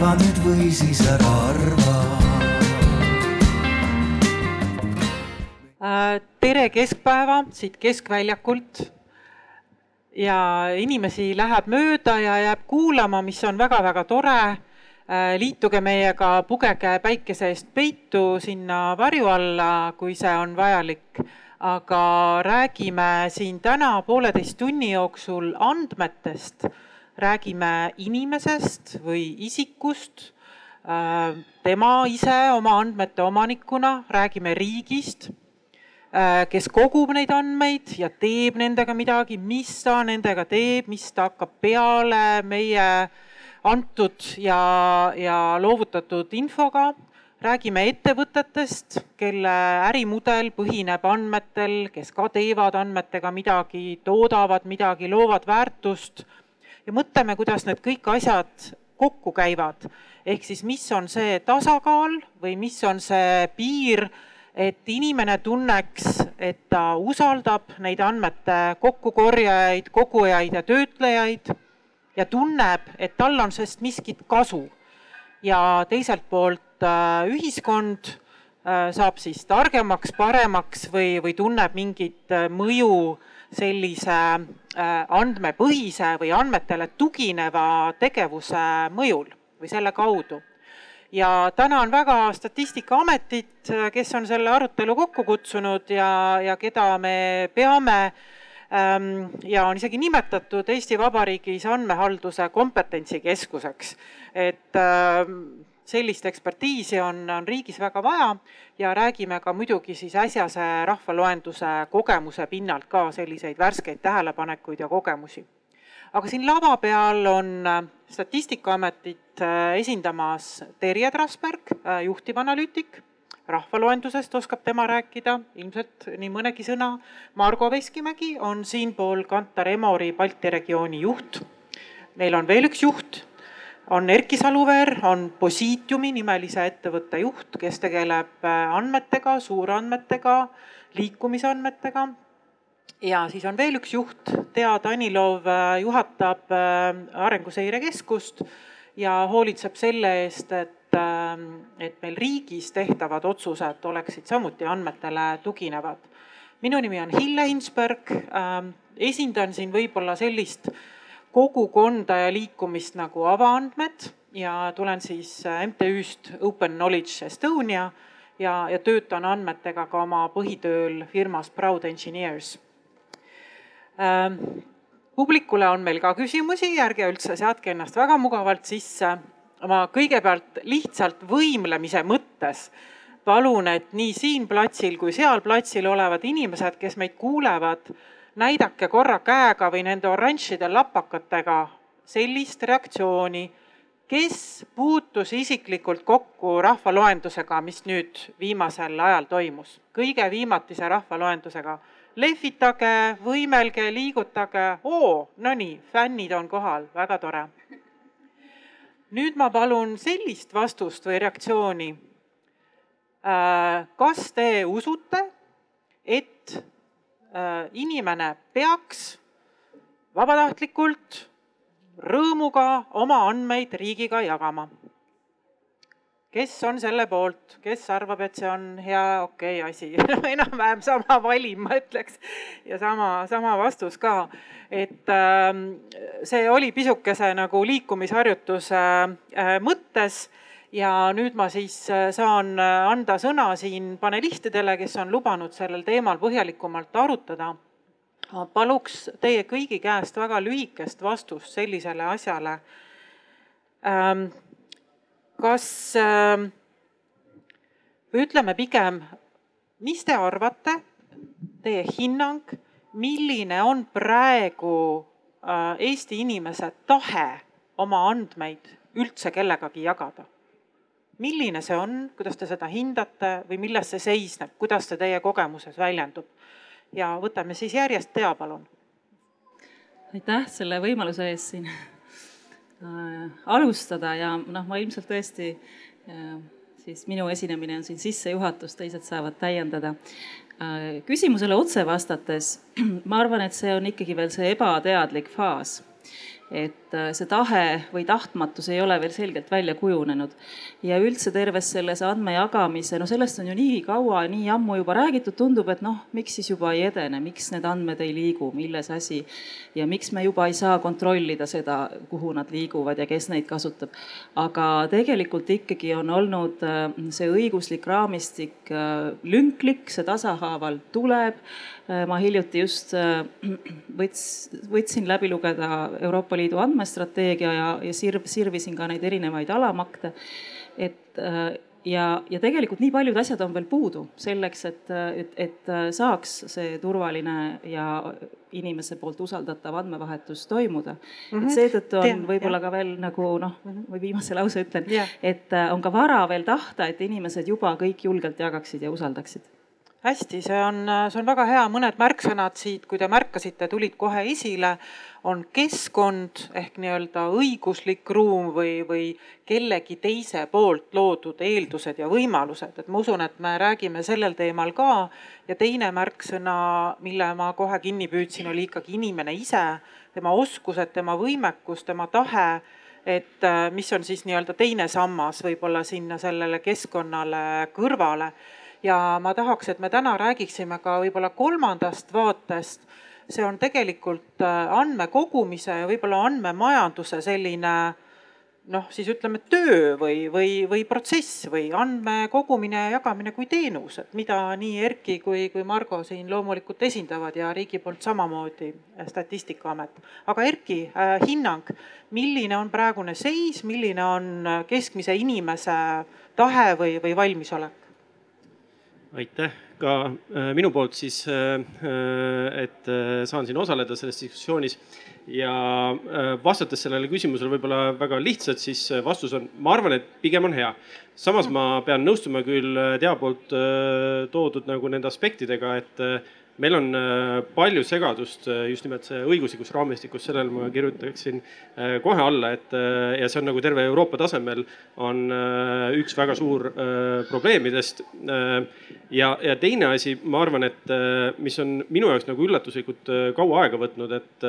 arva nüüd või siis ära arva Äh, tere keskpäeva siit Keskväljakult. ja inimesi läheb mööda ja jääb kuulama, mis on väga-väga tore. Äh, liituge meiega, pugege päikese eest peitu sinna varju alla, kui see on vajalik. aga räägime siin täna pooleteist tunni jooksul andmetest, räägime inimesest või isikust äh, tema ise oma andmete omanikuna, räägime riigist Äh, kes kogub neid andmeid ja teeb nendega midagi, mis ta nendega teeb, mis ta hakkab peale meie antud ja, ja loovutatud infoga. räägime ettevõtetest, kelle ärimudel põhineb andmetel, kes ka teevad andmetega midagi, toodavad midagi, loovad väärtust ja mõtleme, kuidas need kõik asjad kokku käivad. ehk siis, mis on see tasakaal või mis on see piir et inimene tunneks, et ta usaldab neid andmete kokkukorjajaid, kogujaid ja töötlejaid ja tunneb, et tal on sellest miskit kasu. ja teiselt poolt äh, ühiskond äh, saab siis targemaks, paremaks või, või tunneb mingit äh, mõju sellise andmepõhise või andmetele tugineva tegevuse mõjul või selle kaudu ja tänan väga Statistikaametit, kes on selle arutelu kokku kutsunud ja, ja keda me peame ähm, ja on isegi nimetatud Eesti Vabariigis andmehalduse kompetentsikeskuseks. et ähm, sellist ekspertiisi on, on riigis väga vaja ja räägime ka muidugi siis äsjase rahvaloenduse kogemuse pinnalt ka selliseid värskeid tähelepanekuid ja kogemusi aga siin lava peal on äh, Statistikaametit äh, esindamas Terje Trasberg, äh, juhtivanalüütik. rahvaloendusest oskab tema rääkida ilmselt nii mõnegi sõna. Margo Veskimägi on siinpool Kantar Emori Balti regiooni juht. meil on veel üks juht, on Erki Saluveer, on Positiumi nimelise ettevõtte juht, kes tegeleb andmetega, suurandmetega, liikumisandmetega. Ja siis on veel üks juht, Tea Danilov äh, juhatab äh, Arenguseire Keskust ja hoolitseb selle eest, et, et meil riigis tehtavad otsused oleksid samuti andmetele tuginevad. minu nimi on Hille Hinsberg, ähm, esindan siin võib-olla sellist kogukonda ja liikumist nagu avaandmed ja tulen siis äh, MTÜ-st Open Knowledge Estonia ja, ja töötan andmetega ka oma põhitööl firmas Proud Engineers Ähm, publikule on meil ka küsimusi, ärge üldse seadke ennast väga mugavalt sisse. ma kõigepealt lihtsalt võimlemise mõttes palun, et nii siin platsil kui seal platsil olevad inimesed, kes meid kuulevad, näidake korra käega või nende oranžide lapakatega sellist reaktsiooni, kes puutus isiklikult kokku rahvaloendusega, mis nüüd viimasel ajal toimus, kõige viimatise rahvaloendusega lehvitage, võimelge, liigutage, oo, no nii, fännid on kohal, väga tore. nüüd ma palun sellist vastust või reaktsiooni. Äh, kas te usute, et inimene peaks vabatahtlikult rõõmuga oma andmeid riigiga jagama? kes on selle poolt, kes arvab, et see on hea, okei okay, asi enam-vähem sama valim, ma ütleks ja sama, sama vastus ka. et äh, see oli pisukese nagu liikumisharjutuse äh, mõttes ja nüüd ma siis äh, saan äh, anda sõna siin panelistidele, kes on lubanud sellel teemal põhjalikumalt arutada. ma paluks teie kõigi käest väga lühikest vastust sellisele asjale ähm, kas ähm, või ütleme pigem, mis te arvate, teie hinnang, milline on praegu äh, Eesti inimese tahe oma andmeid üldse kellegagi jagada? Milline see on, kuidas te seda hindate või milles see seisneb, kuidas see teie kogemuses väljendub? ja võtame siis järjest, Tea, palun. aitäh selle võimaluse eest siin Äh, alustada ja noh, ma ilmselt tõesti äh, siis minu esinemine on siin sissejuhatus, teised saavad täiendada. Äh, küsimusele otse vastates ma arvan, et see on ikkagi veel see ebateadlik faas. et et äh, see tahe või tahtmatus ei ole veel selgelt välja kujunenud. ja üldse terves selles andmejagamise, no sellest on ju nii kaua, nii ammu juba räägitud, tundub, et noh, miks siis juba ei edene, miks need andmed ei liigu, milles asi. ja miks me juba ei saa kontrollida seda, kuhu nad liiguvad ja kes neid kasutab. aga tegelikult ikkagi on olnud äh, see õiguslik raamistik äh, lünklik, see tasahaaval tuleb ma hiljuti just võts, võtsin läbi lugeda Euroopa Liidu andmestrateegia ja, ja sirv, sirvisin ka neid erinevaid alamakte. et äh, ja, ja tegelikult nii paljud asjad on veel puudu selleks, et, et, et saaks see turvaline ja inimese poolt usaldatav andmevahetus toimuda mm. -hmm. et mhm. seetõttu on võib-olla ka veel nagu noh, või viimase lause ütlen et äh, on ka vara veel tahta, et inimesed juba kõik julgelt jagaksid ja usaldaksid hästi, see on, see on väga hea, mõned märksõnad siit, kui te märkasite, tulid kohe esile, on keskkond ehk nii-öelda õiguslik ruum või, või kellegi teise poolt loodud eeldused ja võimalused, et ma usun, et me räägime sellel teemal ka. ja teine märksõna, mille ma kohe kinni püüdsin, oli ikkagi inimene ise, tema oskused, tema võimekus, tema tahe et mis on siis nii-öelda teine sammas võib-olla sinna sellele keskkonnale kõrvale ja ma tahaks, et me täna räägiksime ka võib-olla kolmandast vaatest. see on tegelikult äh, andmekogumise ja võib-olla andmemajanduse selline noh, siis ütleme töö või, või, või protsess või andmekogumine ja jagamine kui teenus, et mida nii Erki kui, kui Margo siin loomulikult esindavad ja riigi poolt samamoodi äh, Statistikaamet. aga Erki äh,, hinnang, milline on praegune seis, milline on äh, keskmise inimese tahe või, või valmisolek? Aitäh ka äh, minu poolt siis, äh, äh, et saan siin osaleda selles diskussioonis ja vastates sellele küsimusele võib-olla väga lihtsalt, siis vastus on, ma arvan, et pigem on hea. samas ma pean nõustuma küll Tea poolt toodud nagu nende aspektidega, et meil on äh, palju segadust äh, just nimelt see õiguslikus raamistikus, sellele ma kirjutaksin äh, kohe alla, et ja see on nagu terve Euroopa tasemel on üks väga suur probleemidest. ja, ja teine asi, ma arvan, et mis on minu jaoks nagu üllatuslikult kaua aega võtnud, et,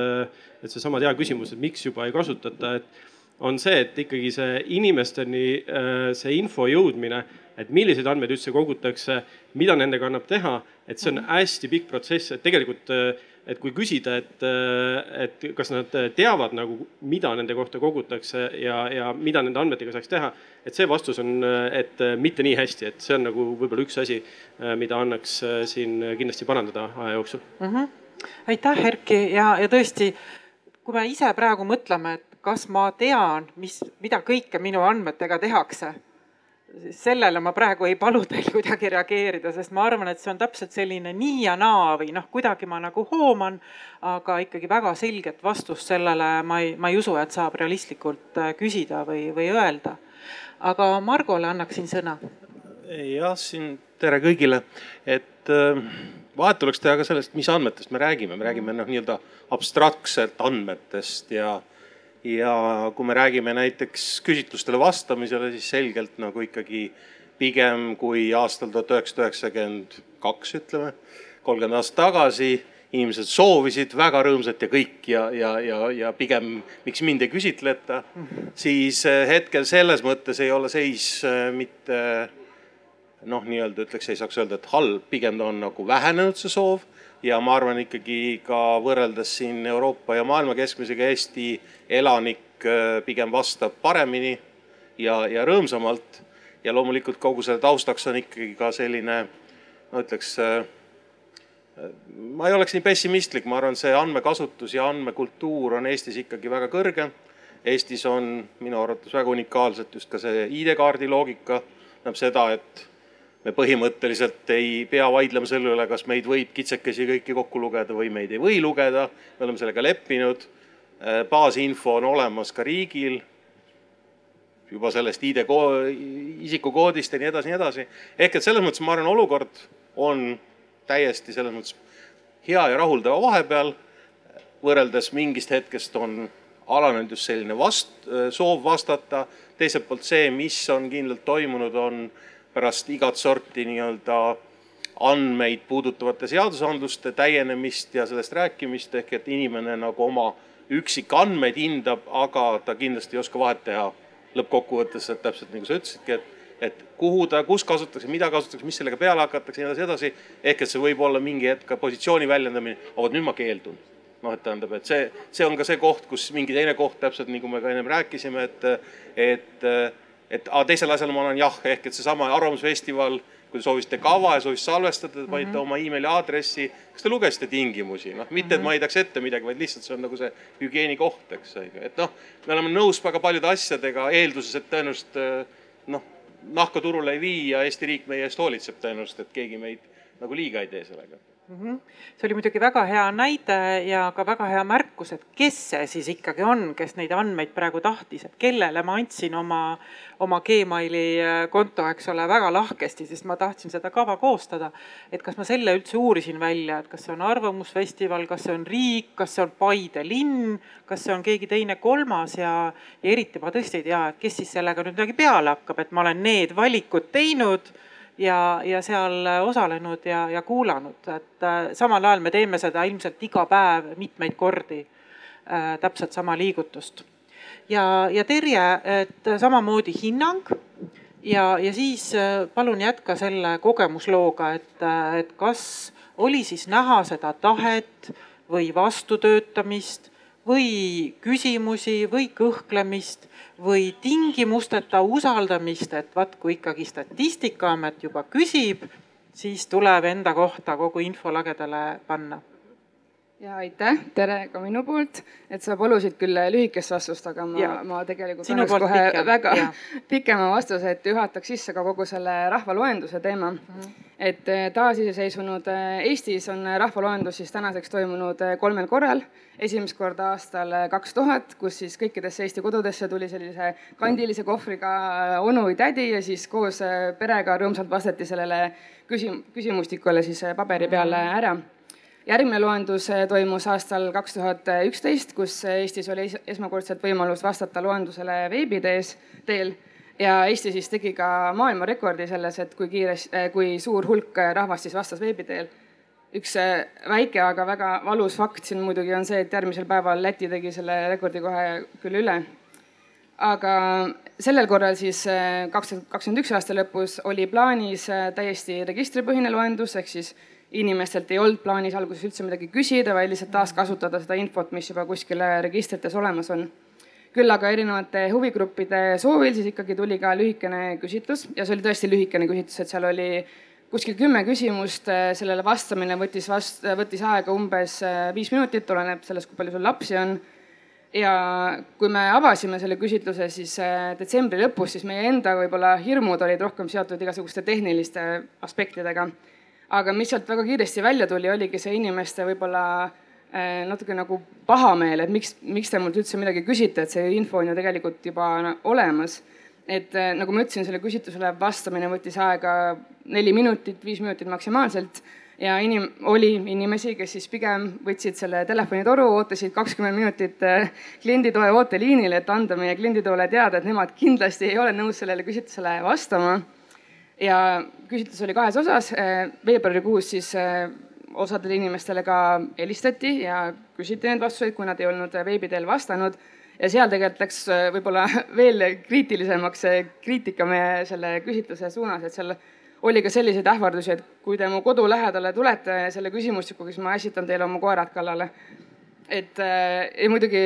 et seesama hea küsimus, et miks juba ei kasutata, et on see, et ikkagi see inimesteni see info jõudmine et milliseid andmeid üldse kogutakse, mida nendega annab teha, et see on mhm. hästi pikk protsess, et tegelikult et kui küsida, et, et kas nad teavad nagu, mida nende kohta kogutakse ja, ja mida nende andmetega saaks teha. et see vastus on, et mitte nii hästi, et see on nagu võib-olla üks asi, mida annaks siin kindlasti parandada aja jooksul mm. -hmm. aitäh, Erki ja, ja tõesti, kui me ise praegu mõtleme, et kas ma tean, mis, mida kõike minu andmetega tehakse sellele ma praegu ei palu teil kuidagi reageerida, sest ma arvan, et see on täpselt selline nii ja naa või noh, kuidagi ma nagu hooman, aga ikkagi väga selget vastust sellele ma ei, ma ei usu, et saab realistlikult äh, küsida või, või öelda. aga Margole annaksin sõna. jah, siin tere kõigile, et äh, vahet tuleks teha ka sellest, mis andmetest me räägime, me räägime noh, nii-öelda abstraktselt andmetest ja ja kui me räägime näiteks küsitlustele vastamisele, siis selgelt nagu ikkagi pigem kui aastal tuhat üheksasada üheksakümmend kaks, ütleme, kolmkümmend aastat tagasi inimesed soovisid väga rõõmsalt ja kõik ja, ja, ja, ja pigem miks mind ei küsitleta, siis eh, hetkel selles mõttes ei ole seis eh, mitte noh, nii-öelda ütleks, ei saaks öelda, et halb, pigem ta on nagu vähenenud see soov ja ma arvan ikkagi ka võrreldes siin Euroopa ja maailma keskmisega Eesti elanik äh, pigem vastab paremini ja, ja rõõmsamalt. ja loomulikult kogu selle taustaks on ikkagi ka selline, no ütleks, äh, ma ei oleks nii pessimistlik, ma arvan, see andmekasutus ja andmekultuur on Eestis ikkagi väga kõrge. Eestis on minu arvates väga unikaalselt just ka see ID-kaardi loogika, tähendab seda, et me põhimõtteliselt ei pea vaidlema selle üle, kas meid võib kitsekesi kõiki kokku lugeda või meid ei või lugeda. me oleme sellega leppinud. Äh, baasinfo on olemas ka riigil. juba sellest ID isikukoodist ja nii edasi, nii edasi. ehk et selles mõttes ma arvan, olukord on täiesti selles mõttes hea ja rahuldava vahepeal. võrreldes mingist hetkest on alanenud just selline vast-, soov vastata. teiselt poolt see, mis on kindlalt toimunud, on pärast igat sorti nii-öelda andmeid puudutavate seadusandluste täienemist ja sellest rääkimist ehk et inimene nagu oma üksikandmeid hindab, aga ta kindlasti ei oska vahet teha lõppkokkuvõttes, et täpselt nagu sa ütlesidki, et et kuhu ta, kus kasutatakse, mida kasutatakse, mis sellega peale hakatakse ja nii edasi, edasi. ehk et see võib olla mingi hetk positsiooni väljendamine, aga vot nüüd ma keeldun. noh, et tähendab, et see, see on ka see koht, kus mingi teine koht täpselt nagu me ka ennem rääkisime, et, et, et aga teisel asjal ma olen jah, ehk et seesama Arvamusfestival kui te soovisite kava ja soovisite salvestada, te panite mm -hmm. oma emaili aadressi. kas te lugesite tingimusi, noh, mitte, et ma heidaks ette midagi, vaid lihtsalt see on nagu see hügieeni koht, eks, et noh, me oleme nõus väga paljude asjadega eelduses, et tõenäoliselt noh nahka turule ei vii ja Eesti riik meie eest hoolitseb tõenäoliselt, et keegi meid nagu liiga ei tee sellega mm. -hmm. see oli muidugi väga hea näide ja ka väga hea märkus, et kes see siis ikkagi on, kes neid andmeid praegu tahtis, et kellele ma andsin oma, oma Gmaili äh, konto, eks ole, väga lahkesti, sest ma tahtsin seda kava koostada. et kas ma selle üldse uurisin välja, et kas see on Arvamusfestival, kas see on riik, kas see on Paide linn, kas see on keegi teine, kolmas ja, ja eriti ma tõesti ei tea, et kes siis sellega nüüd midagi peale hakkab, et ma olen need valikud teinud ja, ja seal osalenud ja, ja kuulanud, et äh, samal ajal me teeme seda ilmselt iga päev mitmeid kordi äh,. täpselt sama liigutust. ja, ja Terje, et samamoodi hinnang ja, ja siis äh, palun jätka selle kogemuslooga, et, äh, et kas oli siis näha seda tahet või vastutöötamist või küsimusi või kõhklemist või tingimusteta usaldamist, et vaat kui ikkagi Statistikaamet juba küsib, siis tuleb enda kohta kogu info lagedale panna ja aitäh, tere ka minu poolt, et sa palusid küll lühikest vastust, aga ma, ma tegelikult annaks kohe pikem. väga ja. pikema vastuse, et juhataks sisse ka kogu selle rahvaloenduse teema mm. -hmm. et eh, taasiseseisvunud eh, Eestis on rahvaloendus siis tänaseks toimunud eh, kolmel korral. esimest korda aastal kaks tuhat, kus siis kõikidesse Eesti kodudesse tuli sellise kandilise kohvriga onu või tädi ja siis koos perega rõõmsalt vastati sellele küsim-, küsimustikule siis paberi peale ära järgmine loendus eh, toimus aastal kaks tuhat üksteist, kus Eestis oli esmakordselt võimalus vastata loendusele veebitees, teel ja Eesti siis tegi ka maailmarekordi selles, et kui kiiresti, eh, kui suur hulk rahvast siis vastas veebi teel. üks eh, väike, aga väga valus fakt siin muidugi on see, et järgmisel päeval Läti tegi selle rekordi kohe küll üle. aga sellel korral siis kaks tuhat kakskümmend üks aasta lõpus oli plaanis täiesti registripõhine loendus ehk siis inimestelt ei olnud plaanis alguses üldse midagi küsida, vaid lihtsalt taaskasutada seda infot, mis juba kuskil registrites olemas on. küll aga erinevate huvigruppide soovil siis ikkagi tuli ka lühikene küsitlus ja see oli tõesti lühikene küsitlus, et seal oli kuskil kümme küsimust, sellele vastamine võttis vast-, võttis aega umbes viis minutit, oleneb sellest, kui palju sul lapsi on ja kui me avasime selle küsitluse siis detsembri lõpus, siis meie enda võib-olla hirmud olid rohkem seotud igasuguste tehniliste aspektidega aga mis sealt väga kiiresti välja tuli, oligi see inimeste võib-olla äh, natuke nagu pahameel, et miks, miks te mult üldse midagi küsite, et see info on ju tegelikult juba olemas. et äh, nagu ma ütlesin, selle küsitlusele vastamine võttis aega neli minutit, viis minutit maksimaalselt ja inim-, oli inimesi, kes siis pigem võtsid selle telefonitoru, ootasid kakskümmend minutit äh, klienditoe ooteliinil, et anda meie klienditoole teada, et nemad kindlasti ei ole nõus sellele küsitlusele vastama ja küsitlus oli kahes osas. Eh, veebruarikuus siis eh, osadele inimestele ka helistati ja küsiti neid vastuseid, kui nad ei olnud veebi teel vastanud. ja seal tegelikult läks võib-olla veel kriitilisemaks see kriitika meie selle küsitluse suunas, et seal oli ka selliseid ähvardusi, et kui te mu kodu lähedale tulete selle küsimustikuga, siis ma ässitan teile oma koerad kallale. et ja muidugi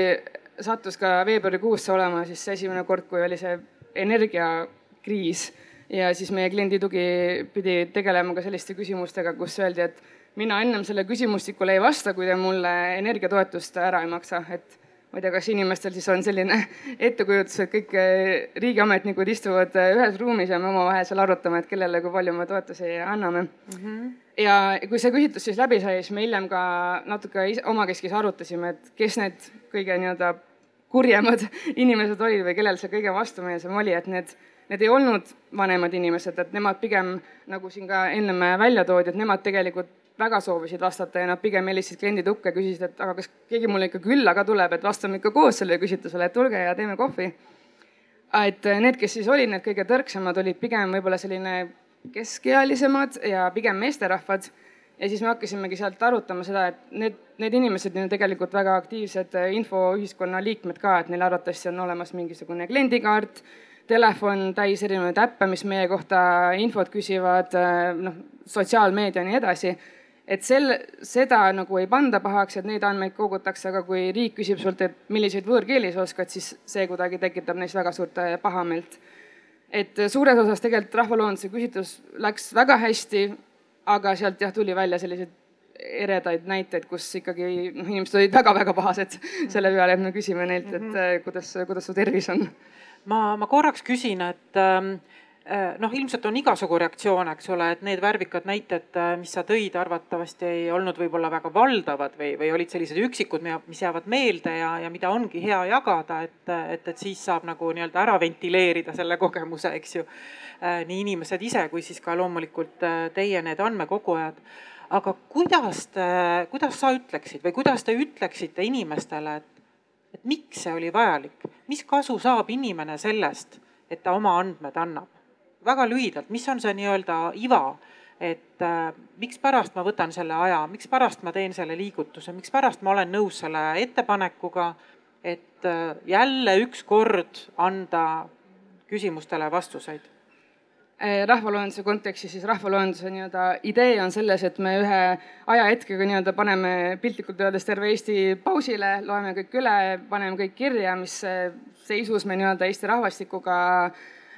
sattus ka veebruarikuus see olema siis esimene kord, kui oli see energiakriis ja siis meie kliendi tugi pidi tegelema ka selliste küsimustega, kus öeldi, et mina ennem selle küsimustikule ei vasta, kui te mulle energiatoetust ära ei maksa, et ma ei tea, kas inimestel siis on selline ettekujutus, et kõik eh, riigiametnikud istuvad eh, ühes ruumis ja me omavahel seal arutame, et kellele kui palju me toetusi anname mm. -hmm. ja kui see küsitlus siis läbi sai, siis me hiljem ka natuke omakeskis arutasime, et kes need kõige nii-öelda kurjemad inimesed olid või kellel see kõige vastumeelsem oli, et need need ei olnud vanemad inimesed, et nemad pigem nagu siin ka ennem välja toodi, et nemad tegelikult väga soovisid vastata ja nad pigem helistasid kliendi tukke, küsisid, et aga kas keegi mulle ikka külla ka tuleb, et vastame ikka koos sellele küsitlusele, et tulge ja teeme kohvi. et need, kes siis olid need kõige tõrksamad, olid pigem võib-olla selline keskealisemad ja pigem meesterahvad ja siis me hakkasimegi sealt arutama seda, et need, need inimesed on ju tegelikult väga aktiivsed infoühiskonna liikmed ka, et neil arvatavasti on olemas mingisugune kliendikaart, telefon täis erinevaid äppe, mis meie kohta infot küsivad, noh, sotsiaalmeedia ja nii edasi et selle, seda nagu ei panda pahaks, et neid andmeid kogutakse, aga kui riik küsib sult, et milliseid võõrkeeli sa oskad, siis see kuidagi tekitab neis väga suurt äh, pahameelt. et suures osas tegelikult rahvaloenduse küsitlus läks väga hästi, aga sealt jah, tuli välja selliseid eredaid näiteid, kus ikkagi noh, inimesed olid väga-väga pahased selle peale, et me küsime neilt, et mhm. äh, kuidas, kuidas su tervis on. Ma, ma korraks küsin, et ähm, Äh, noh, ilmselt on igasugu reaktsioone, eks ole, et need värvikad näited, äh, mis sa tõid, arvatavasti ei olnud võib-olla väga valdavad või, või olid sellised üksikud, mis jäävad meelde ja, ja mida ongi hea jagada, et, et, et siis saab nagu nii-öelda ära ventileerida selle kogemuse, eks ju. Äh, nii inimesed ise kui siis ka loomulikult teie, need andmekogujad. aga kuidas te, kuidas sa ütleksid või kuidas te ütleksite inimestele, et, et miks see oli vajalik, mis kasu saab inimene sellest, et ta oma andmed annab? väga lühidalt, mis on see nii-öelda iva, et äh, mikspärast ma võtan selle aja, mikspärast ma teen selle liigutuse, mikspärast ma olen nõus selle ettepanekuga, et äh, jälle ükskord anda küsimustele vastuseid rahvaloenduse kontekstis, siis rahvaloenduse nii-öelda idee on selles, et me ühe ajahetkega nii-öelda paneme piltlikult öeldes terve Eesti pausile, loeme kõik üle, paneme kõik kirja, mis seisus me nii-öelda Eesti rahvastikuga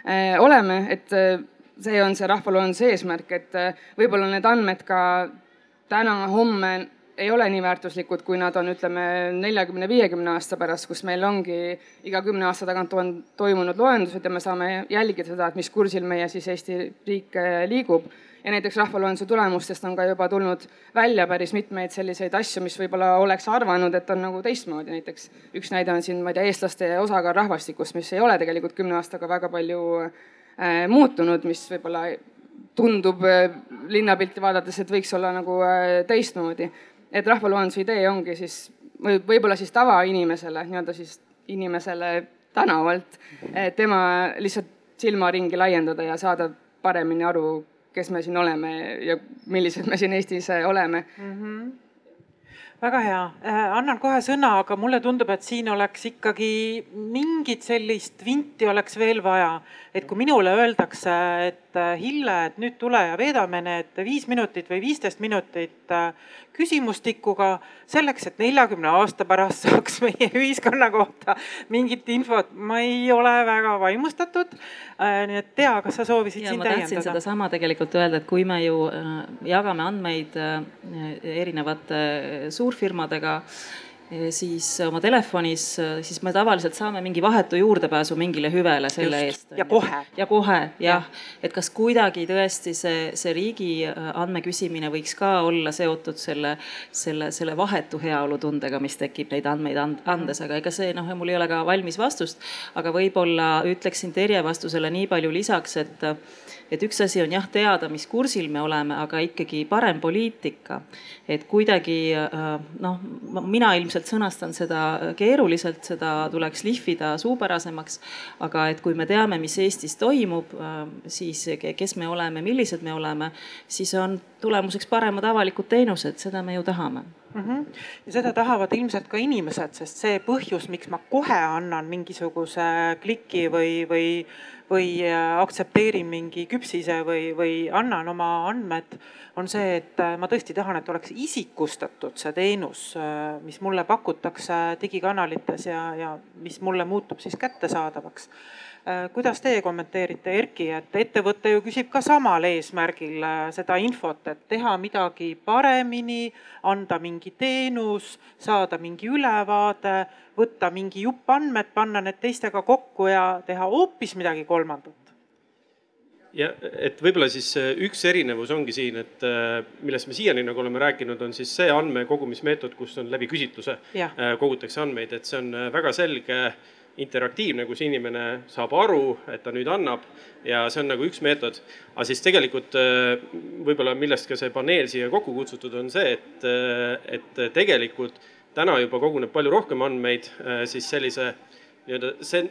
Äh, oleme, et see on see rahvaloenduse eesmärk, et võib-olla need andmed ka täna-homme ei ole nii väärtuslikud, kui nad on, ütleme, neljakümne, viiekümne aasta pärast, kus meil ongi iga kümne aasta tagant on toimunud loendused ja me saame jälgida seda, et mis kursil meie siis Eesti riik liigub ja näiteks rahvaloenduse tulemustest on ka juba tulnud välja päris mitmeid selliseid asju, mis võib-olla oleks arvanud, et on nagu teistmoodi, näiteks üks näide on siin, ma ei tea, eestlaste osakaal rahvastikus, mis ei ole tegelikult kümne aastaga väga palju äh, muutunud, mis võib-olla tundub äh, linnapilti vaadates, et võiks olla nagu teistmoodi. Et rahvaloenduse idee ongi siis või võib-olla siis tavainimesele, nii-öelda siis inimesele tänavalt, tema lihtsalt silmaringi laiendada ja saada paremini aru, kes me siin oleme ja millised me siin Eestis äh, oleme mm. -hmm väga hea, äh, annan kohe sõna, aga mulle tundub, et siin oleks ikkagi mingit sellist vinti oleks veel vaja. et kui minule öeldakse, et äh, Hille, et nüüd tule ja veedame need viis minutit või viisteist minutit küsimustikuga selleks, et neljakümne aasta pärast saaks meie ühiskonna kohta mingit infot. ma ei ole väga vaimustatud. Äh, nii et Tea, kas sa soovisid ja, siin täiendada? sedasama tegelikult öelda, et kui me ju äh, jagame andmeid äh, erinevate suurfirmadega siis oma telefonis, siis me tavaliselt saame mingi vahetu juurdepääsu mingile hüvele selle Just. eest. ja kohe. ja kohe jah ja., et kas kuidagi tõesti see, see riigi äh, andmeküsimine võiks ka olla seotud selle, selle, selle vahetu heaolutundega, mis tekib neid andmeid andes, aga ega see noh, mul ei ole ka valmis vastust, aga võib-olla ütleksin Terje vastusele nii palju lisaks, et et üks asi on jah teada, mis kursil me oleme, aga ikkagi parem poliitika. et kuidagi äh, noh, mina ilmselt sõnastan seda keeruliselt, seda tuleks lihvida suupärasemaks. aga et kui me teame, mis Eestis toimub, äh, siis kes me oleme, millised me oleme, siis on tulemuseks paremad avalikud teenused, seda me ju tahame mm. -hmm. ja seda tahavad ilmselt ka inimesed, sest see põhjus, miks ma kohe annan mingisuguse kliki või, või või äh, aktsepteerin mingi küpsise või, või annan oma andmed, on see, et äh, ma tõesti tahan, et oleks isikustatud see teenus, äh, mis mulle pakutakse digikanalites ja, ja mis mulle muutub siis kättesaadavaks kuidas teie kommenteerite, Erki, et ettevõte ju küsib ka samal eesmärgil seda infot, et teha midagi paremini, anda mingi teenus, saada mingi ülevaade võtta mingi jupp andmed, panna need teistega kokku ja teha hoopis midagi kolmandat ja et võib-olla siis äh, üks erinevus ongi siin, et äh, millest me siiani nagu oleme rääkinud, on siis see andmekogumismeetod, kus on läbi küsitluse. Äh, kogutakse andmeid, et see on väga selge interaktiivne, kus inimene saab aru, et ta nüüd annab ja see on nagu üks meetod. aga siis tegelikult võib-olla, millest ka see paneel siia kokku kutsutud on see, et, et tegelikult täna juba koguneb palju rohkem andmeid äh, siis sellise nii-öelda sen-,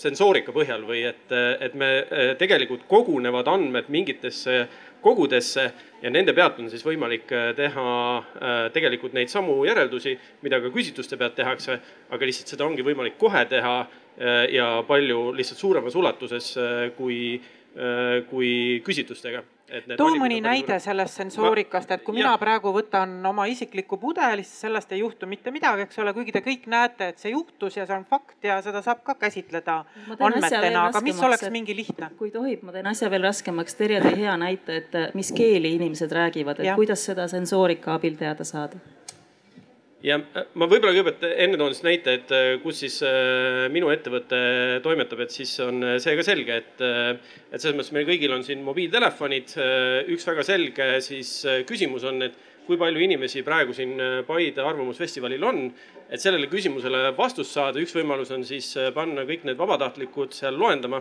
sensoorika põhjal või et, et me äh, tegelikult kogunevad andmed mingitesse kogudesse ja nende pealt on siis võimalik teha tegelikult neid samu järeldusi, mida ka küsitluste pealt tehakse, aga lihtsalt seda ongi võimalik kohe teha ja palju lihtsalt suuremas ulatuses kui, kui küsitlustega too mõni näide sellest sensoorikast, et kui mina praegu võtan oma isiklikku pudeli, siis sellest ei juhtu mitte midagi, eks ole, kuigi te kõik näete, et see juhtus ja see on fakt ja seda saab ka käsitleda andmetena, aga mis oleks mingi lihtne? kui tohib, ma teen asja veel raskemaks. Terje tõi hea näite, et mis keeli inimesed räägivad, et ja. kuidas seda sensoorika abil teada saada ja äh, ma võib-olla kõigepealt enne toon siis näite, et äh, kus siis äh, minu ettevõte toimetab, et siis on see ka selge, et, et selles mõttes meil kõigil on siin mobiiltelefonid. üks väga selge siis küsimus on, et kui palju inimesi praegu siin Paide Arvamusfestivalil on. et sellele küsimusele vastust saada, üks võimalus on siis panna kõik need vabatahtlikud seal loendama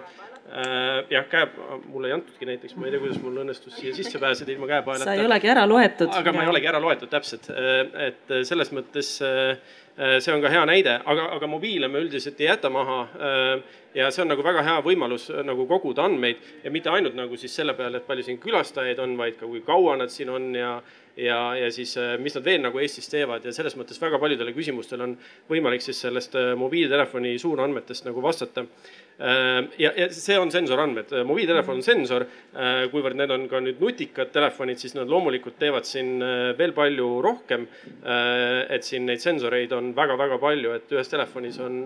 jah, käe, mulle ei antudki näiteks, ma ei tea, kuidas mul õnnestus siia sisse pääseda ilma käepaelata. sa ei olegi ära loetud. aga ma ei olegi ära loetud, täpselt. Äh, et selles mõttes äh, see on ka hea näide, aga, aga mobiile me üldiselt ei jäta maha. ja see on nagu väga hea võimalus nagu koguda andmeid ja mitte ainult nagu siis selle peale, et palju siin külastajaid on, vaid ka kui kaua nad siin on ja ja, ja siis mis nad veel nagu Eestis teevad ja selles mõttes väga paljudele küsimustele on võimalik siis sellest mobiiltelefoni suurandmetest nagu vastata Äh, ja, ja see on sensorandmed, mobiiltelefon on sensor, äh, kuivõrd need on ka nüüd nutikad telefonid, siis nad loomulikult teevad siin äh, veel palju rohkem. et siin neid sensoreid on väga-väga palju, et ühes telefonis on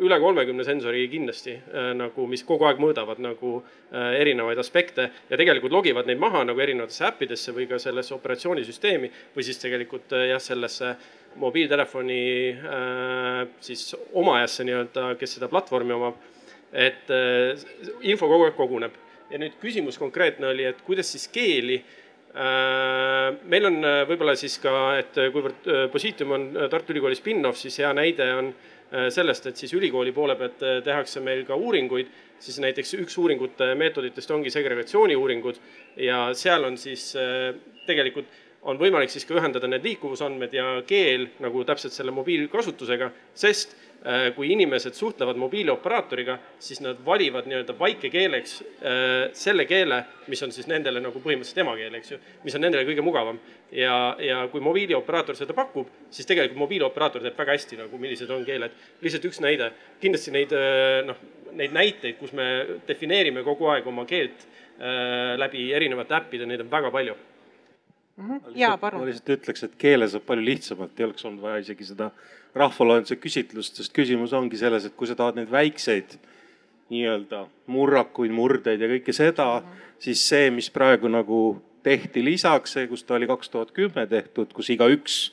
üle kolmekümne sensori kindlasti nagu, mis kogu aeg mõõdavad nagu erinevaid aspekte. Ja tegelikult logivad neid maha nagu erinevatesse äppidesse või ka sellesse operatsioonisüsteemi või siis tegelikult jah, sellesse mobiiltelefoni äh, siis omajasse nii-öelda, kes seda platvormi omab. et äh, info kogu aeg koguneb ja nüüd küsimus konkreetne oli, et kuidas siis keeli äh, meil on võib-olla siis ka, et kuivõrd Positium on Tartu Ülikooli spin-off, siis hea näide on sellest, et siis ülikooli poole pealt tehakse meil ka uuringuid, siis näiteks üks uuringute meetoditest ongi segregatsiooniuuringud ja seal on siis tegelikult on võimalik siis ka ühendada need liikuvusandmed ja keel nagu täpselt selle mobiilkasutusega, sest äh, kui inimesed suhtlevad mobiilioperaatoriga, siis nad valivad nii-öelda vaikekeeleks äh, selle keele, mis on siis nendele nagu põhimõtteliselt emakeel, eks ju, mis on nendele kõige mugavam. ja, ja kui mobiilioperaator seda pakub, siis tegelikult mobiilioperaator teab väga hästi nagu, millised on keeled. lihtsalt üks näide, kindlasti neid äh, noh, neid näiteid, kus me defineerime kogu aeg oma keelt läbi erinevate äppide, neid on väga palju mm. -hmm. ja palun. ma lihtsalt ütleks, et keele saab palju lihtsamalt, ei oleks olnud vaja isegi seda rahvaloenduse küsitlust, sest küsimus ongi selles, et kui sa tahad neid väikseid nii-öelda murrakuid, murdeid ja kõike seda mm, -hmm. siis see, mis praegu nagu tehti lisaks, see, kus ta oli kaks tuhat kümme tehtud, kus igaüks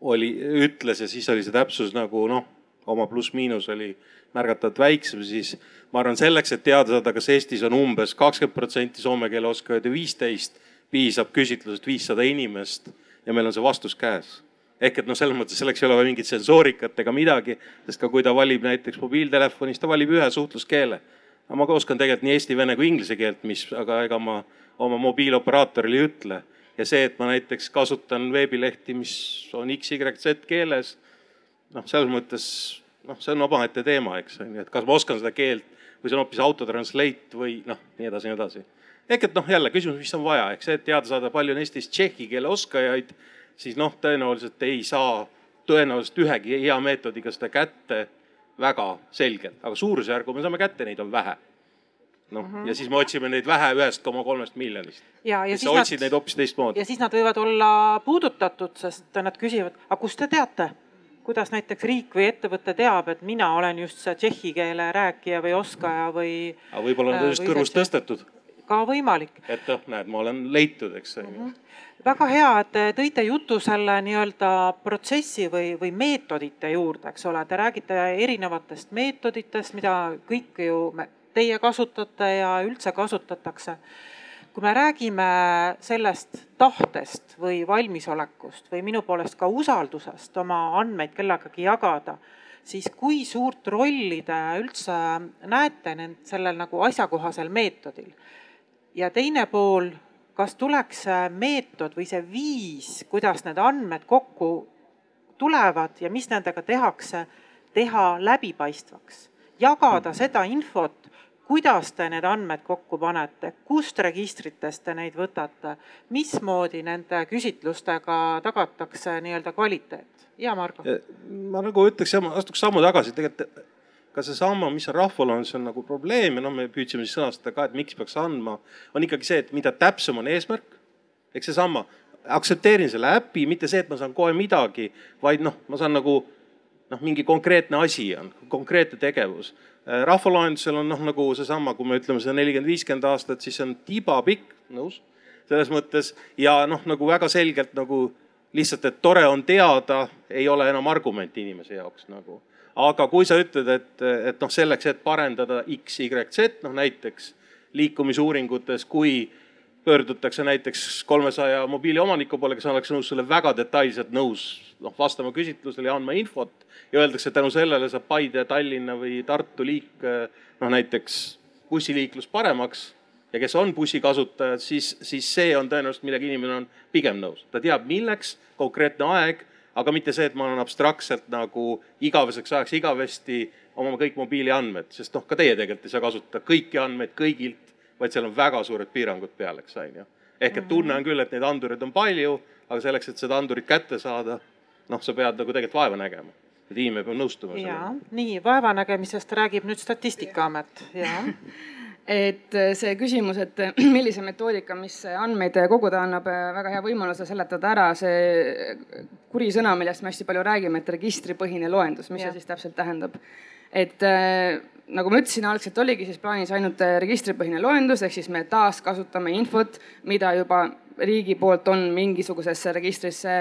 oli, ütles ja siis oli see täpsus nagu noh, oma pluss-miinus oli märgatavalt väiksem, siis ma arvan, selleks, et teada saada, kas Eestis on umbes kakskümmend protsenti soome keele oskajaid ja viisteist piisab küsitlusest viissada inimest ja meil on see vastus käes. ehk et noh, selles mõttes selleks ei ole mingit sensoorikat ega midagi, sest ka kui ta valib näiteks mobiiltelefonis, ta valib ühe suhtluskeele. ma ka oskan tegelikult nii eesti, vene kui inglise keelt, mis, aga ega ma oma mobiiloperaatorile ei ütle. ja see, et ma näiteks kasutan veebilehti, mis on X, Y, Z keeles, noh, selles mõttes noh, see on omaette teema, eks on ju, et kas ma oskan seda keelt või see on hoopis autotranslate või noh, nii edasi, nii edasi ehk et noh, jälle küsimus, mis on vaja, eks see, et teada saada, palju on Eestis tšehhi keele oskajaid, siis noh, tõenäoliselt ei saa tõenäoliselt ühegi hea meetodiga seda kätte väga selgelt, aga suurusjärgu me saame kätte, neid on vähe noh mm -hmm., ja siis me otsime neid vähe ühest koma kolmest miljonist. ja, ja siis sa otsid nad, neid hoopis teistmoodi. ja siis nad võivad olla puudutatud, sest nad küsivad, aga kust te teate, kuidas näiteks riik või ettevõte teab, et mina olen just see tšehhi keele rääkija või oskaja või. aga võib-olla on ta just kõrvust tõstetud ka võimalik. et noh, näed, ma olen leitud, eks on ju mhm. väga hea, et te tõite jutu selle nii-öelda protsessi või, või meetodite juurde, eks ole, te räägite erinevatest meetoditest, mida kõik ju me, teie kasutate ja üldse kasutatakse. kui me räägime sellest tahtest või valmisolekust või minu poolest ka usaldusest oma andmeid kellegagi jagada, siis kui suurt rolli te üldse näete sellel nagu asjakohasel meetodil? Ja teine pool, kas tuleks see meetod või see viis, kuidas need andmed kokku tulevad ja mis nendega tehakse, teha läbipaistvaks, jagada seda infot, kuidas te need andmed kokku panete, kust registritest te neid võtate, mismoodi nende küsitlustega tagatakse nii-öelda kvaliteet? ja Margo. ma nagu ütleks, astuks sammu tagasi, tegelikult ka seesama, mis rahval on, see on nagu probleem ja noh, me püüdsime siis sõnastada ka, et miks peaks andma, on ikkagi see, et mida täpsem on eesmärk, eks seesama, aktsepteerin selle äpi, mitte see, et ma saan kohe midagi, vaid noh, ma saan nagu noh, mingi konkreetne asi on, konkreetne tegevus Äh, rahvaloendusel on noh, nagu seesama, kui me ütleme seda nelikümmend, viiskümmend aastat, siis on tibapikk, nõus, selles mõttes ja noh, nagu väga selgelt nagu lihtsalt, et tore on teada, ei ole enam argumenti inimese jaoks nagu. Aga kui sa ütled, et, et noh, selleks, et parendada X, Y, Z, noh näiteks liikumisuuringutes, kui pöördutakse näiteks kolmesaja mobiiliomaniku poole, kes oleks nõus sulle väga detailselt nõus noh, vastama küsitlusele ja andma infot ja öeldakse, et tänu sellele saab Paide, Tallinna või Tartu liik noh, näiteks bussiliiklus paremaks ja kes on bussikasutajad, siis, siis see on tõenäoliselt, millega inimene on pigem nõus. ta teab, milleks, konkreetne aeg, aga mitte see, et ma olen abstraktselt nagu igaveseks ajaks igavesti omama kõik mobiiliandmed, sest noh, ka teie tegelikult ei saa kasutada kõiki andmeid kõigilt, vaid seal on väga suured piirangud peal, eks on ju. ehk et tunne on küll, et neid andureid on palju, aga selleks, et seda andurit kätte saada, noh, sa pead nagu tegelikult vaeva nägema et inimene peab nõustuma sellega. nii, vaevanägemisest räägib nüüd Statistikaamet, jah et äh, see küsimus, et äh, millise metoodika, mis andmeid koguda annab, äh, väga hea võimaluse seletada ära see kuri sõna, millest me hästi palju räägime, et registripõhine loendus, mis ja. see siis täpselt tähendab. et nagu ma ütlesin, algselt oligi siis plaanis ainult registripõhine loendus, ehk siis me taaskasutame infot, mida juba riigi poolt on mingisugusesse registrisse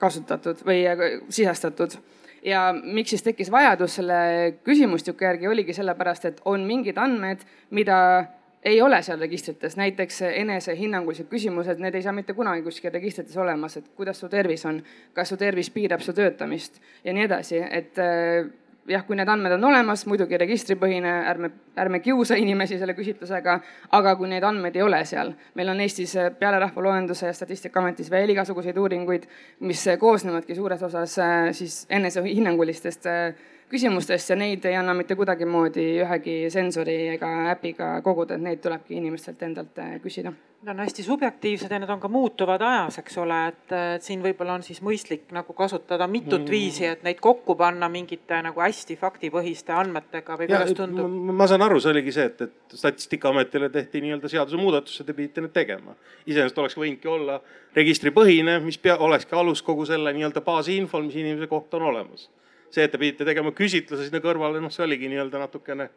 kasutatud või sisestatud ja miks siis tekkis vajadus selle küsimustiku järgi, oligi sellepärast, et on mingid andmed, mida ei ole seal registrites, näiteks enesehinnangulised küsimused, need ei saa mitte kunagi kuskil registrites olemas, et kuidas su tervis on, kas su tervis piirab su töötamist ja nii edasi, et jah, kui need andmed on olemas, muidugi registripõhine, ärme, ärme kiusa inimesi selle küsitlusega, aga kui neid andmeid ei ole seal, meil on Eestis peale Rahvaloenduse ja Statistikaametis veel igasuguseid uuringuid, mis koosnevadki suures osas äh, siis enesehinnangulistest küsimustest ja neid ei anna mitte kuidagimoodi ühegi sensori ega äpiga koguda, et neid tulebki inimestelt endalt äh, küsida. Need on hästi subjektiivsed ja need on ka muutuvad ajas, eks ole, et siin võib-olla on siis mõistlik nagu kasutada mitut mm. viisi, et neid kokku panna mingite nagu hästi faktipõhiste andmetega või kuidas tundub? ma saan aru, see oligi see, et, et Statistikaametile tehti nii-öelda seadusemuudatused ja pidite need tegema. iseenesest oleks võinudki olla registripõhine, mis pea, olekski alus kogu selle nii-öelda baasinfol, mis inimese kohta on olemas see, et te pidite tegema küsitluse sinna kõrvale, noh, see oligi nii-öelda natukene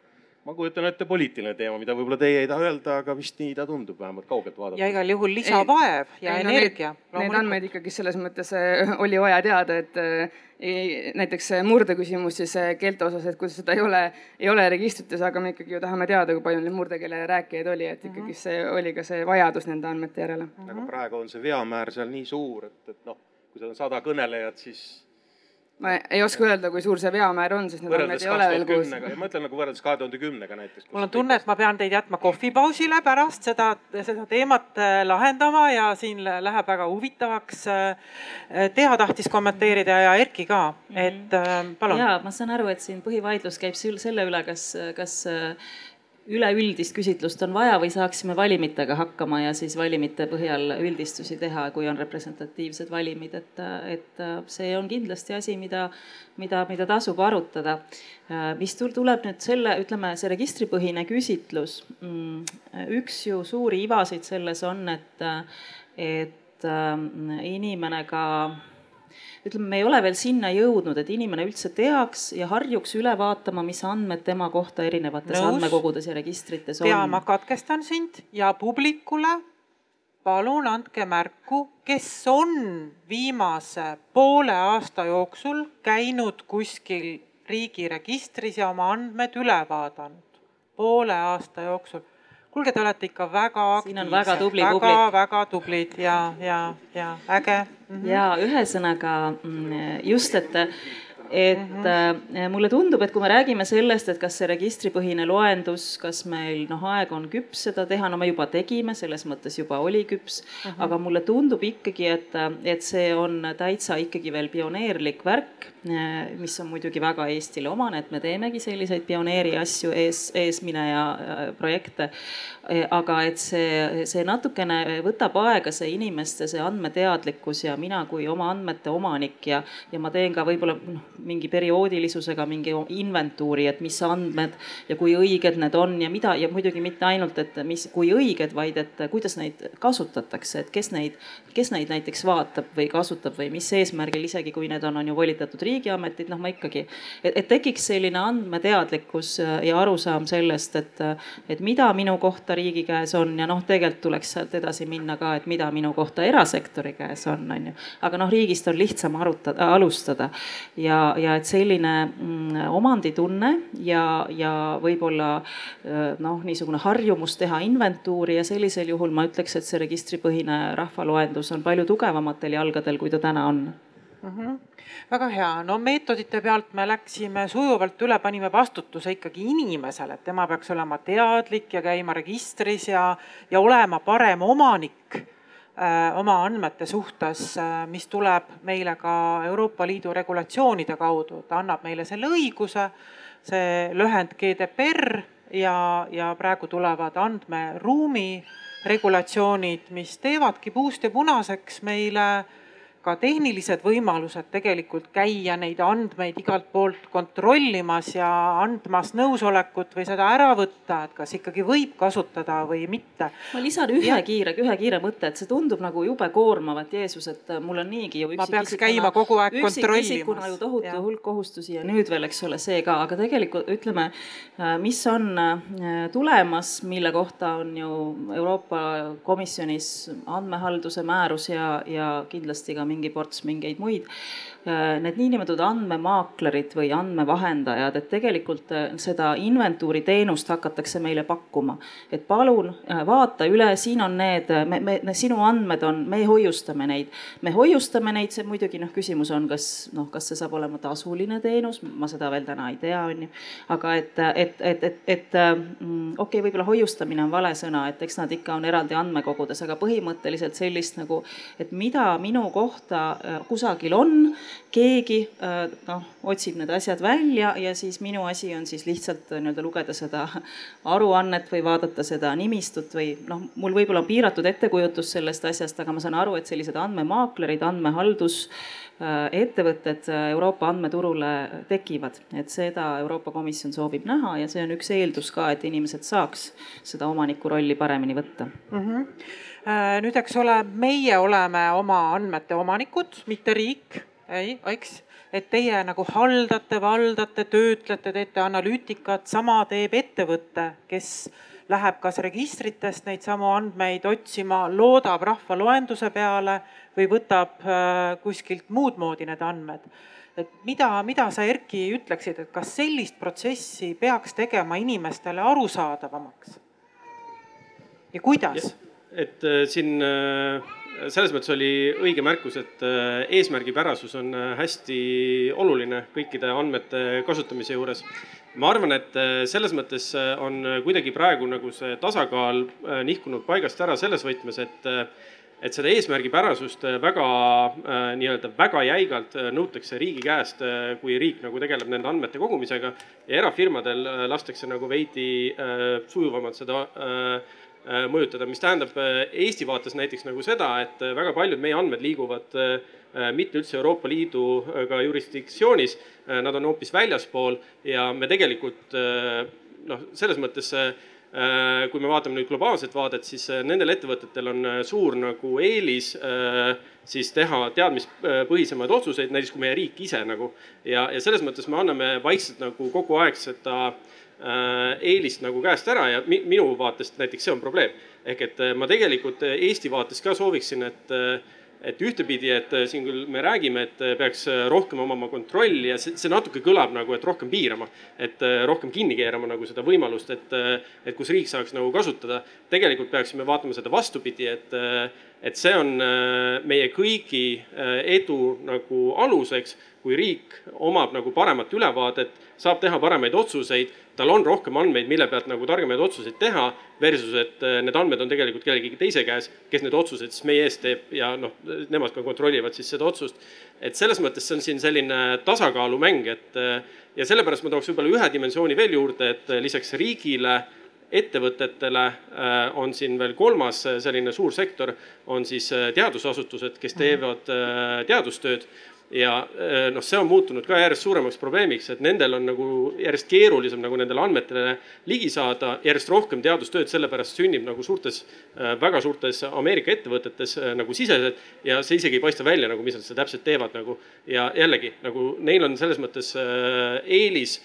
ma kujutan ette poliitiline teema, mida võib-olla teie ei taha öelda, aga vist nii ta tundub, vähemalt kaugelt vaadates. ja igal juhul lisavaev ja ei, no, energia. Need andmeid ikkagi selles mõttes äh, oli vaja teada, et äh, näiteks murdeküsimus siis äh, keelte osas, et kui seda ei ole, ei ole registrites, aga me ikkagi ju tahame teada, kui palju neid murdekeele rääkijaid oli, et ikkagi mhm. see oli ka see vajadus nende andmete järele. aga praegu on see veamäär seal nii suur, et, et noh, kui seal on sada kõnelejat, siis ma ei oska öelda, kui suur see veamäär on, sest need andmed ei ole veel koos. ma ütlen nagu võrreldes kahe tuhande kümnega näiteks. mul on tunne, et ma pean teid jätma kohvipausile pärast seda, seda teemat äh, lahendama ja siin läheb väga huvitavaks. Äh, Tea tahtis kommenteerida ja Erki ka, et mm. palun. ja ma saan aru, et siin põhivaidlus käib selle üle, kas, kas üleüldist küsitlust on vaja või saaksime valimitega hakkama ja siis valimite põhjal üldistusi teha, kui on representatiivsed valimid, et, et see on kindlasti asi, mida, mida, mida tasub arutada. mis tuleb nüüd selle, ütleme, see registripõhine küsitlus. Mm, üks ju suuri ivasid selles on, et, et inimene ka ütleme, me ei ole veel sinna jõudnud, et inimene üldse teaks ja harjuks üle vaatama, mis andmed tema kohta erinevates Nõus. andmekogudes ja registrites on. Tea, ma katkestan sind ja publikule palun andke märku, kes on viimase poole aasta jooksul käinud kuskil riigiregistris ja oma andmed üle vaadanud. poole aasta jooksul kuulge, te olete ikka väga aktiivsed. väga tubli väga, väga tublid ja, ja, ja äge mm. -hmm. ja ühesõnaga mm, just, et et mm -hmm. mulle tundub, et kui me räägime sellest, et kas see registripõhine loendus, kas meil noh, aeg on küps seda teha, no me juba tegime, selles mõttes juba oli küps mm. -hmm. aga mulle tundub ikkagi, et, et see on täitsa ikkagi veel pioneerlik värk, äh, mis on muidugi väga Eestile omane, et me teemegi selliseid pioneeri asju, ees, eesmineja projekte. aga et see, see natukene võtab aega, see inimeste see andmeteadlikkus ja mina kui oma andmete omanik ja, ja ma teen ka võib-olla noh mingi perioodilisusega mingi inventuuri, et mis andmed ja kui õiged need on ja mida ja muidugi mitte ainult, et mis, kui õiged, vaid et kuidas neid kasutatakse, et kes neid, kes neid näiteks vaatab või kasutab või mis eesmärgil, isegi kui need on, on ju volitatud riigiametid, noh, ma ikkagi, et tekiks selline andmeteadlikkus ja arusaam sellest, et, et mida minu kohta riigi käes on ja noh, tegelikult tuleks sealt edasi minna ka, et mida minu kohta erasektori käes on, on ju. aga noh, riigist on lihtsam arutada, alustada ja, ja et selline mm, omanditunne ja, ja võib-olla noh, niisugune harjumus teha inventuuri ja sellisel juhul ma ütleks, et see registripõhine rahvaloendus on palju tugevamatel jalgadel, kui ta täna on. Mm. -hmm väga hea, no meetodite pealt me läksime sujuvalt üle, panime vastutuse ikkagi inimesele, et tema peaks olema teadlik ja käima registris ja, ja olema parem omanik oma andmete suhtes, äh, mis tuleb meile ka Euroopa Liidu regulatsioonide kaudu, ta annab meile selle õiguse, see lühend GDPR ja, ja praegu tulevad andmeruumi regulatsioonid, mis teevadki puust ja punaseks meile ka tehnilised võimalused tegelikult käia neid andmeid igalt poolt kontrollimas ja andmas nõusolekut või seda ära võtta, et kas ikkagi võib kasutada või mitte. ma lisan ühe ja. kiire, ühe kiire mõtte, et see tundub nagu jube koormav, et Jeesus, et mul on niigi ju. ma peaks käima kogu aeg kontrollimas. ju tohutu ja. hulk kohustusi ja nüüd veel, eks ole, see ka, aga tegelikult ütleme, äh, mis on äh, tulemas, mille kohta on ju Euroopa Komisjonis andmehalduse määrus ja, ja kindlasti ka mingi mingi ports mingeid muid need niinimetatud andmemaaklerid või andmevahendajad, et tegelikult äh, seda inventuuri teenust hakatakse meile pakkuma. et palun äh, vaata üle, siin on need, me, me, sinu andmed on, me hoiustame neid. me hoiustame neid, see muidugi noh, küsimus on, kas noh, kas see saab olema tasuline teenus, ma seda veel täna ei tea, on ju. aga et, et, et, et, et mm, okei okay,, võib-olla hoiustamine on vale sõna, et eks nad ikka on eraldi andmekogudes, aga põhimõtteliselt sellist nagu, et mida minu kohta kusagil on keegi äh, noh, otsib need asjad välja ja siis minu asi on siis lihtsalt äh, nii-öelda lugeda seda aruannet või vaadata seda nimistut või noh, mul võib-olla on piiratud ettekujutus sellest asjast, aga ma saan aru, et sellised andmemaaklerid, andmehaldus äh, Euroopa andmeturule tekivad, et seda Euroopa Komisjon soovib näha ja see on üks eeldus ka, et inimesed saaks seda omaniku rolli paremini võtta mm. -hmm. nüüd, eks ole, meie oleme oma andmete omanikud, mitte riik ei, eks, et teie nagu haldate, valdate, töötlete, teete analüütikat, sama teeb ettevõte, kes läheb kas registritest neid samu andmeid otsima, loodab rahvaloenduse peale või võtab äh, kuskilt muud moodi need andmed. et mida, mida sa, Erki, ütleksid, et kas sellist protsessi peaks tegema inimestele arusaadavamaks? ja kuidas? et äh, siin äh selles mõttes oli õige märkus, et äh, eesmärgipärasus on äh, hästi oluline kõikide andmete kasutamise juures. ma arvan, et äh, selles mõttes on kuidagi praegu nagu see tasakaal nihkunud paigast ära selles võtmes, et et seda eesmärgipärasust väga nii-öelda väga jäigalt nõutakse riigi käest, kui riik nagu tegeleb nende andmete kogumisega ja erafirmadel lastakse nagu veidi sujuvamalt seda Äh, mõjutada, mis tähendab äh, Eesti vaates näiteks nagu seda, et äh, väga paljud meie andmed liiguvad mitte üldse Euroopa Liiduga jurisdiktsioonis, nad on hoopis väljaspool ja me tegelikult noh, selles mõttes kui me vaatame nüüd globaalset vaadet, siis nendel ettevõtetel on suur nagu eelis siis teha teadmispõhisemaid otsuseid, näiteks kui meie riik ise nagu. ja, ja selles mõttes me anname vaikselt nagu kogu aeg seda äh, Äh, eelist nagu käest ära ja minu vaatest näiteks see on probleem. ehk et äh, ma tegelikult äh, Eesti vaates ka sooviksin, et, et ühtepidi, et siin küll me räägime, et peaks rohkem omama kontrolli ja see, see natuke kõlab nagu, et rohkem piirama. et rohkem kinni keerama nagu seda võimalust, et, et kus riik saaks nagu kasutada. tegelikult peaksime vaatama seda vastupidi, et et see on meie kõigi edu nagu aluseks, kui riik omab nagu paremat ülevaadet, saab teha paremaid otsuseid tal on rohkem andmeid, mille pealt nagu targemaid otsuseid teha. Versus, et äh, need andmed on tegelikult kellegi teise käes, kes need otsused siis meie eest teeb ja noh, nemad ka kontrollivad siis seda otsust. et selles mõttes see on siin selline tasakaalumäng, et äh, ja sellepärast ma tooks võib-olla ühe dimensiooni veel juurde, et äh, lisaks riigile ettevõtetele on siin veel kolmas selline suur sektor, on siis teadusasutused, kes teevad teadustööd ja äh, noh, see on muutunud ka järjest suuremaks probleemiks, et nendel on nagu järjest keerulisem nagu nendele andmetele ligi saada, järjest rohkem teadustööd sellepärast sünnib nagu suurtes, äh, väga suurtes Ameerika ettevõtetes äh, nagu siseselt ja see isegi ei paista välja nagu, mis nad seal täpselt teevad nagu. ja jällegi nagu neil on selles mõttes eelis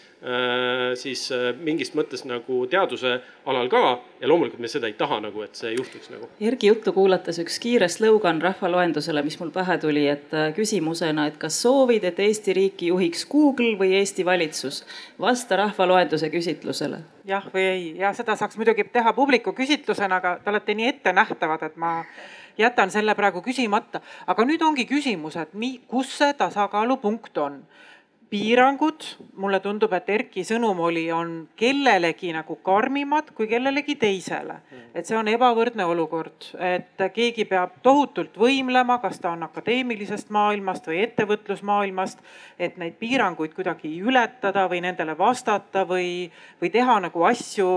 siis äh, mingis mõttes nagu teaduse alal ka ja loomulikult me seda ei taha nagu, et see juhtuks nagu. Erki juttu kuulates üks kiire slogan rahvaloendusele, mis mul pähe tuli, et äh, küsimusena, et kas soovid, et Eesti riiki juhiks Google või Eesti valitsus? vasta rahvaloenduse küsitlusele. jah või ei ja seda saaks muidugi teha publiku küsitlusena, aga te olete nii ettenähtavad, et ma jätan selle praegu küsimata. aga nüüd ongi küsimus, et mi, kus see tasakaalupunkt on piirangud, mulle tundub, et Erki sõnum oli, on kellelegi nagu karmimad kui kellelegi teisele. et see on ebavõrdne olukord, et keegi peab tohutult võimlema, kas ta on akadeemilisest maailmast või ettevõtlusmaailmast. et neid piiranguid kuidagi ületada või nendele vastata või, või teha nagu asju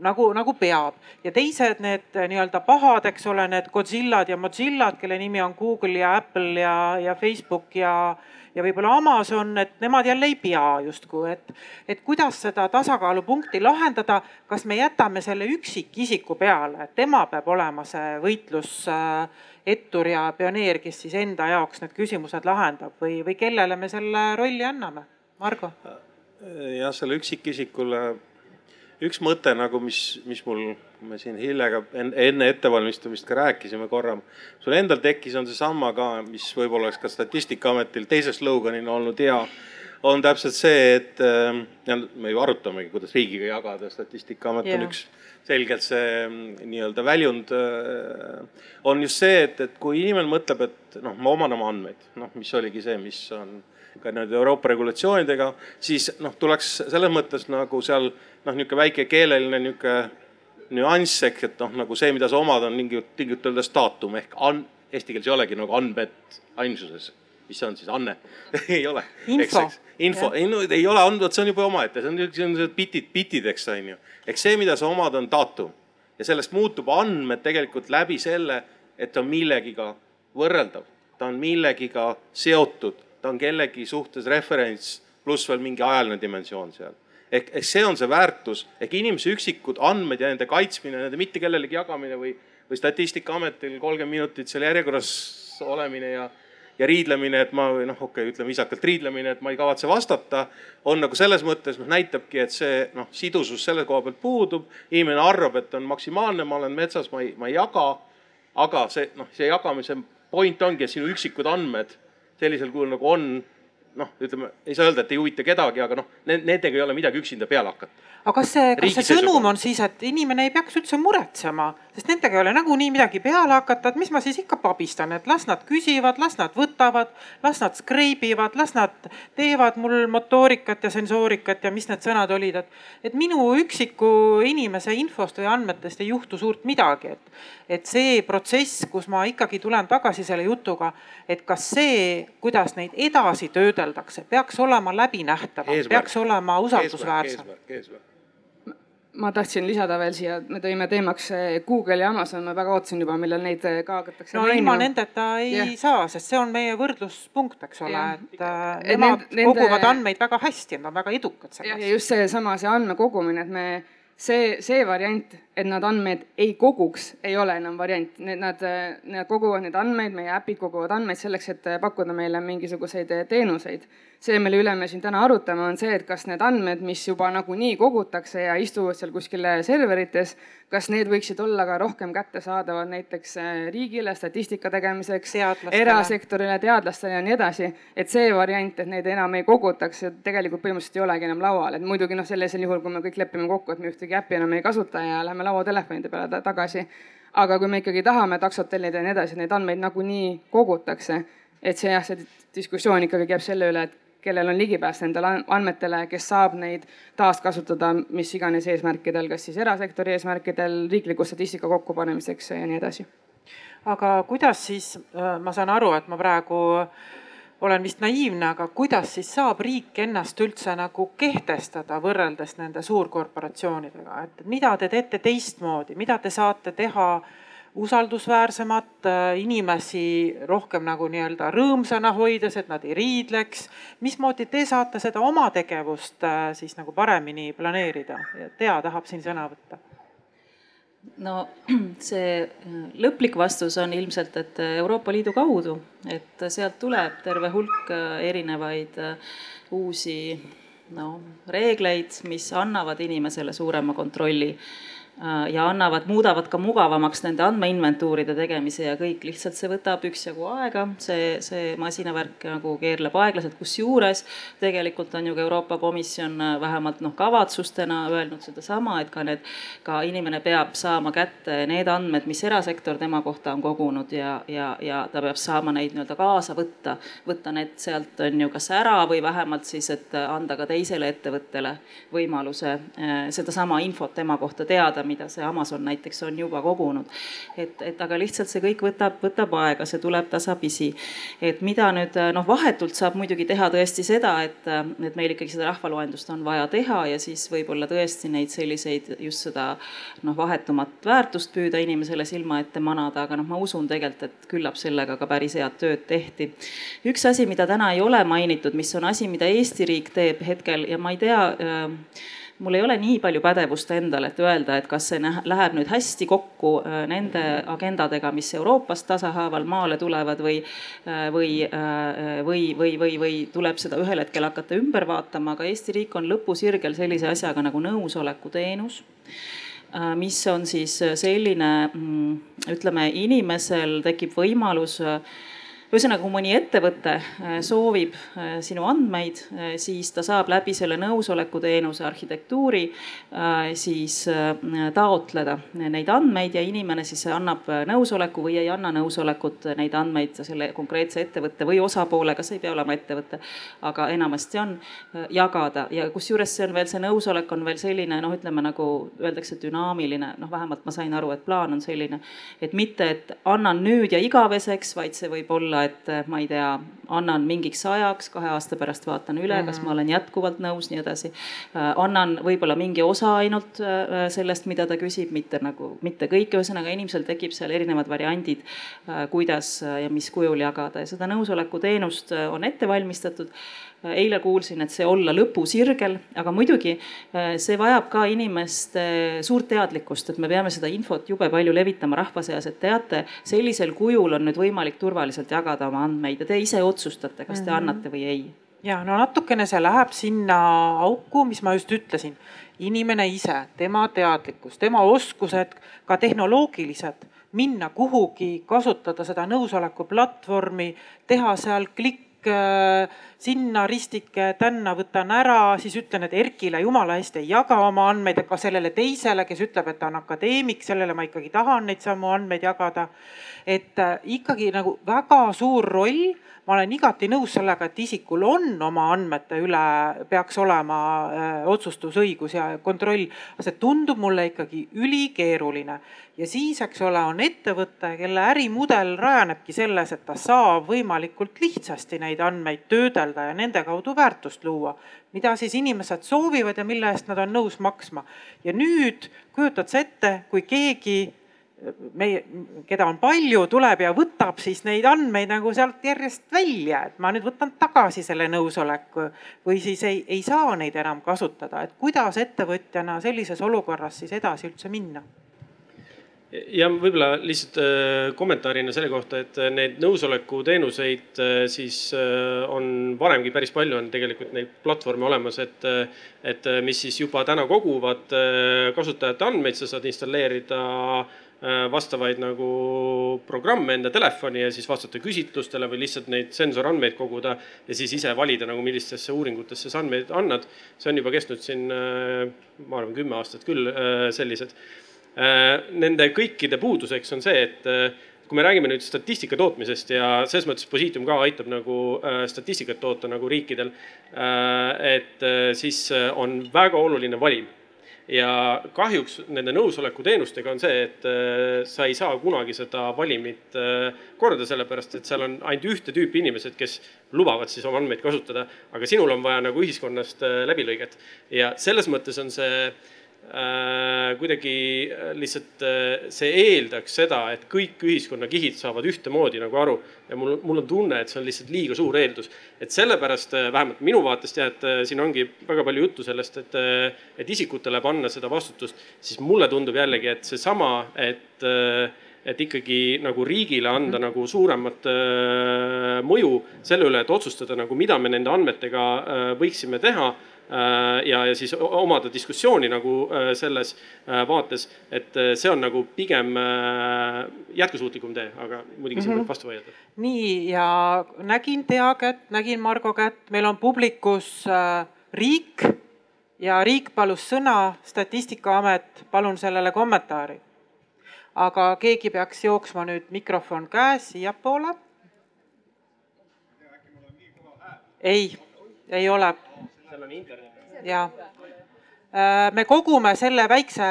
nagu, nagu peab. ja teised need nii-öelda pahad, eks ole, need Godzillad ja Mozillad, kelle nimi on Google ja Apple ja, ja Facebook ja ja võib-olla Amazon, et nemad jälle ei pea justkui, et, et kuidas seda tasakaalupunkti lahendada, kas me jätame selle üksikisiku peale, et tema peab olema see võitlusettur ja pioneer, kes siis enda jaoks need küsimused lahendab või, või kellele me selle rolli anname? Margo? jah, selle üksikisikule üks mõte nagu, mis, mis mul, me siin Hillega enne ettevalmistamist ka rääkisime korra. sul endal tekkis, on seesama ka, mis võib-olla oleks ka Statistikaametil teise sloganina olnud hea. on täpselt see, et äh, ja me ju arutamegi, kuidas riigiga jagada, Statistikaamet yeah. on üks selgelt see mm, nii-öelda väljund. Äh, on just see, et, et kui inimene mõtleb, et noh, ma oman oma andmeid, noh, mis oligi see, mis on ka nii-öelda Euroopa regulatsioonidega, siis noh, tuleks selles mõttes nagu seal noh, niisugune väike keeleline niisugune nüanss ehk et noh, nagu see, mida sa omad, on mingi tinglikult öeldes daatum ehk an-, eesti keeles ei olegi nagu andmed ainsuses. mis see on siis, anne ei ole. info. info, ei no ei ole andmed, see on juba omaette, see on, on bitid, bitid, eks on ju. eks see, mida sa omad, on daatum ja sellest muutub andmed tegelikult läbi selle, et ta on millegiga võrreldav, ta on millegiga seotud ta on kellegi suhtes referents, pluss veel mingi ajaline dimensioon seal. Ehk, ehk see on see väärtus, ehk inimese üksikud andmed ja nende kaitsmine, nende mitte kellelegi jagamine või, või Statistikaametil kolmkümmend minutit seal järjekorras olemine ja, ja riidlemine, et ma või noh, okei okay,, ütleme viisakalt riidlemine, et ma ei kavatse vastata. on nagu selles mõttes noh, näitabki, et see noh, sidusus selle koha pealt puudub. inimene arvab, et on maksimaalne, ma olen metsas, ma ei, ma ei jaga. aga see noh, see jagamise point ongi, et sinu üksikud andmed sellisel kujul nagu on, noh, ütleme, ei saa öelda, et ei huvita kedagi, aga noh, nendega ei ole midagi üksinda peale hakata. Aga kas see, kas see sõnum on siis, et inimene ei peaks üldse muretsema, sest nendega ei ole nagunii midagi peale hakata, et mis ma siis ikka pabistan, et las nad küsivad, las nad võtavad, las nad skreibivad, las nad teevad mul motoorikat ja sensoorikat ja mis need sõnad olid, et. et minu üksiku inimese infost või andmetest ei juhtu suurt midagi, et, et see protsess, kus ma ikkagi tulen tagasi selle jutuga, et kas see, kuidas neid edasi töödeldakse, peaks olema läbinähtav, peaks olema usaldusväärsem. eesmärk, eesmärk ma tahtsin lisada veel siia, me tõime teemaks Google ja Amazon, ma väga ootasin juba, millal neid ka hakatakse. no ilma nendeta ei ja. saa, sest see on meie võrdluspunkt, eks ole, et äh, nemad nende... koguvad andmeid väga hästi, nad on väga edukad selles. ja just seesama, see andmekogumine, et me see, see variant, et nad andmeid ei koguks, ei ole enam variant. Need, nad, nad koguvad neid andmeid, meie äpid koguvad andmeid selleks, et pakkuda meile mingisuguseid teenuseid see, mille üle me siin täna arutame, on see, et kas need andmed, mis juba nagunii kogutakse ja istuvad seal kuskil serverites, kas need võiksid olla ka rohkem kättesaadavad näiteks äh, riigile statistika tegemiseks, erasektorile, teadlastele ja nii edasi. et see variant, et neid enam ei kogutaks, tegelikult põhimõtteliselt ei olegi enam laual, et muidugi noh, sellisel juhul, kui me kõik lepime kokku, et me ühtegi äppi enam ei kasuta ja lähme lauatelefonide peale tagasi. Aga kui me ikkagi tahame taksot tellida ja nii edasi, neid andmeid nagunii kogutakse, et see jah, see diskussioon ikkagi käib selle üle, et kellel on ligipääs nendele andmetele, kes saab neid taaskasutada mis iganes eesmärkidel, kas siis erasektori eesmärkidel, riikliku statistika kokkupanemiseks ja nii edasi. aga kuidas siis, äh, ma saan aru, et ma praegu olen vist naiivne, aga kuidas siis saab riik ennast üldse nagu kehtestada võrreldes nende suurkorporatsioonidega, et mida te teete teistmoodi, mida te saate teha usaldusväärsemat, äh, inimesi rohkem nagu nii-öelda rõõmsana hoides, et nad ei riidleks. mismoodi te saate seda oma tegevust äh, siis nagu paremini planeerida? Tea tahab siin sõna võtta no see äh, lõplik vastus on ilmselt, et Euroopa Liidu kaudu, et sealt tuleb terve hulk erinevaid uusi no reegleid, mis annavad inimesele suurema kontrolli ja annavad, muudavad ka mugavamaks nende andmeinventuuride tegemise ja kõik, lihtsalt see võtab üksjagu aega, see, see masinavärk nagu keerleb aeglaselt, kusjuures tegelikult on ju ka Euroopa Komisjon äh, vähemalt noh, kavatsustena öelnud sedasama, et ka need, ka inimene peab saama kätte need andmed, mis erasektor tema kohta on kogunud ja, ja, ja ta peab saama neid nii-öelda kaasa võtta, võtta need sealt on ju kas ära või vähemalt siis, et anda ka teisele ettevõttele võimaluse äh, sedasama infot tema kohta teada mida see Amazon näiteks on juba kogunud. et, et aga lihtsalt see kõik võtab, võtab aega, see tuleb tasapisi. et mida nüüd noh, vahetult saab muidugi teha tõesti seda, et, et meil ikkagi seda rahvaloendust on vaja teha ja siis võib-olla tõesti neid selliseid just seda noh, vahetumat väärtust püüda inimesele silma ette manada, aga noh, ma usun tegelikult, et küllap sellega ka päris head tööd tehti. üks asi, mida täna ei ole mainitud, mis on asi, mida Eesti riik teeb hetkel ja ma ei tea äh, mul ei ole nii palju pädevust endal, et öelda, et kas see läheb nüüd hästi kokku äh, nende agendadega, mis Euroopast tasahaaval maale tulevad või, äh, või, äh, või, või, või, või tuleb seda ühel hetkel hakata ümber vaatama, aga Eesti riik on lõpusirgel sellise asjaga nagu nõusolekuteenus mis on siis selline, mm, ütleme, inimesel tekib võimalus ühesõnaga, kui mõni ettevõte äh, soovib äh, sinu andmeid, äh, siis ta saab läbi selle nõusolekuteenuse arhitektuuri siis taotleda neid andmeid ja inimene siis annab nõusoleku või ei anna nõusolekut neid andmeid selle konkreetse ettevõtte või osapoolega, see ei pea olema ettevõte, aga enamasti on, jagada. Ja kusjuures see on veel, see nõusolek on veel selline noh, ütleme nagu öeldakse, dünaamiline, noh, vähemalt ma sain aru, et plaan on selline, et mitte, et annan nüüd ja igaveseks, vaid see võib olla olla, et eh, ma ei tea, annan mingiks ajaks, kahe aasta pärast vaatan üle mm, -hmm. kas mhm. ma olen jätkuvalt nõus, nii edasi. Eh, annan võib-olla mingi osa ainult eh, sellest, mida ta küsib, mitte nagu, mitte kõik, ühesõnaga inimesel tekib seal erinevad variandid, kuidas ja mis kujul jagada ja seda nõusolekuteenust on ette valmistatud eile kuulsin, et see olla lõpusirgel, aga muidugi äh, see vajab ka inimeste suurt teadlikkust, et me peame seda infot jube palju levitama rahva seas, et teate, sellisel kujul on nüüd võimalik turvaliselt jagada oma andmeid ja te ise otsustate, kas te mhm. annate või ei ja no natukene see läheb sinna auku, mis ma just ütlesin. inimene ise, tema teadlikkus, tema oskused, ka tehnoloogilised, minna kuhugi, kasutada seda nõusoleku platvormi, teha seal klikk Äh, sinna ristike, tänna võtan ära, siis ütlen, et Erkile jumala eest ei jaga oma andmeid, ka sellele teisele, kes ütleb, et ta on akadeemik, sellele ma ikkagi tahan neid samu andmeid jagada. et äh, ikkagi nagu väga suur roll ma olen igati nõus sellega, et isikul on oma andmete üle, peaks olema äh, otsustusõigus ja kontroll. see tundub mulle ikkagi ülikeeruline ja siis, eks ole, on ettevõte, kelle ärimudel rajanebki selles, et ta saab võimalikult lihtsasti neid andmeid töödelda ja nende kaudu väärtust luua. mida siis inimesed soovivad ja mille eest nad on nõus maksma. ja nüüd kujutad sa ette, kui keegi meie, keda on palju, tuleb ja võtab siis neid andmeid nagu sealt järjest välja, et ma nüüd võtan tagasi selle nõusoleku või siis ei, ei saa neid enam kasutada, et kuidas ettevõtjana sellises olukorras siis edasi üldse minna? ja võib-olla lihtsalt äh, kommentaarina selle kohta, et äh, neid nõusolekuteenuseid äh, siis on varemgi päris palju on tegelikult neid platvorme olemas, et, et mis siis juba täna koguvad kasutajate andmeid, sa saad installeerida vastavaid nagu programme enda telefoni ja siis vastata küsitlustele või lihtsalt neid sensorandmeid koguda ja siis ise valida nagu, millistesse uuringutesse sa andmeid annad. see on juba kestnud siin, äh, ma arvan, kümme aastat küll, äh, sellised Nende kõikide puuduseks on see, et kui me räägime nüüd statistika tootmisest ja selles mõttes Positium ka aitab nagu statistikat toota nagu riikidel. et siis on väga oluline valim ja kahjuks nende nõusoleku teenustega on see, et äh, sa ei saa kunagi seda valimit äh, korda, sellepärast et seal on ainult ühte tüüpi inimesed, kes lubavad siis oma andmeid kasutada. aga sinul on vaja nagu ühiskonnast äh, läbilõiget ja selles mõttes on see kuidagi äh, lihtsalt äh, see eeldaks seda, et kõik ühiskonnakihid saavad ühtemoodi nagu aru. ja mul, mul on tunne, et see on lihtsalt liiga suur eeldus. et sellepärast äh, vähemalt minu vaatest jah, et äh, siin ongi väga palju juttu sellest, et, äh, et isikutele panna seda vastutust, siis mulle tundub jällegi, et seesama, et et ikkagi nagu riigile anda mm. nagu suuremat äh, mõju selle üle, et otsustada nagu, mida me nende andmetega äh, võiksime teha Äh, ja, ja siis omada diskussiooni nagu äh, selles äh, vaates, et see on nagu pigem jätkusuutlikum tee, aga muidugi siin mm -hmm. võib vastu vaielda. nii ja nägin Tea kätt, nägin Margo kätt, meil on publikus riik ja riik palus sõna, Statistikaamet, palun sellele kommentaari. aga keegi peaks jooksma nüüd mikrofon käes siiapoole. ei, ei ole seal on internet. ja äh, me kogume selle väikse,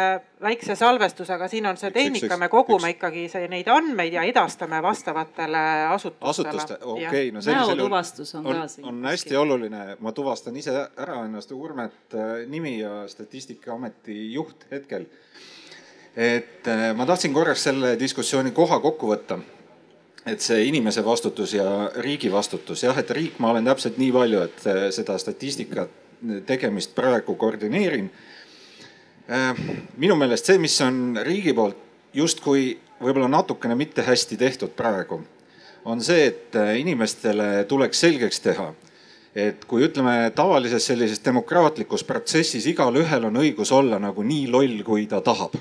väikse salvestusega, siin on see tehnika, me kogume üks. ikkagi see, neid andmeid ja edastame vastavatele asutustele. asutuste, okei okay,, no sellisel juhul on, on, on hästi oluline, ma tuvastan ise ära ennast, Urmet äh, nimi ja Statistikaameti juht hetkel. et äh, ma tahtsin korraks selle diskussiooni koha kokku võtta et see inimese vastutus ja riigi vastutus, jah, et riik, ma olen täpselt nii palju, et äh, seda statistikat tegemist praegu koordineerin. Äh, minu meelest see, mis on riigi poolt justkui võib-olla natukene mitte hästi tehtud praegu, on see, et äh, inimestele tuleks selgeks teha, et kui ütleme tavalises sellises demokraatlikus protsessis igalühel on õigus olla nagu nii loll, kui ta tahab.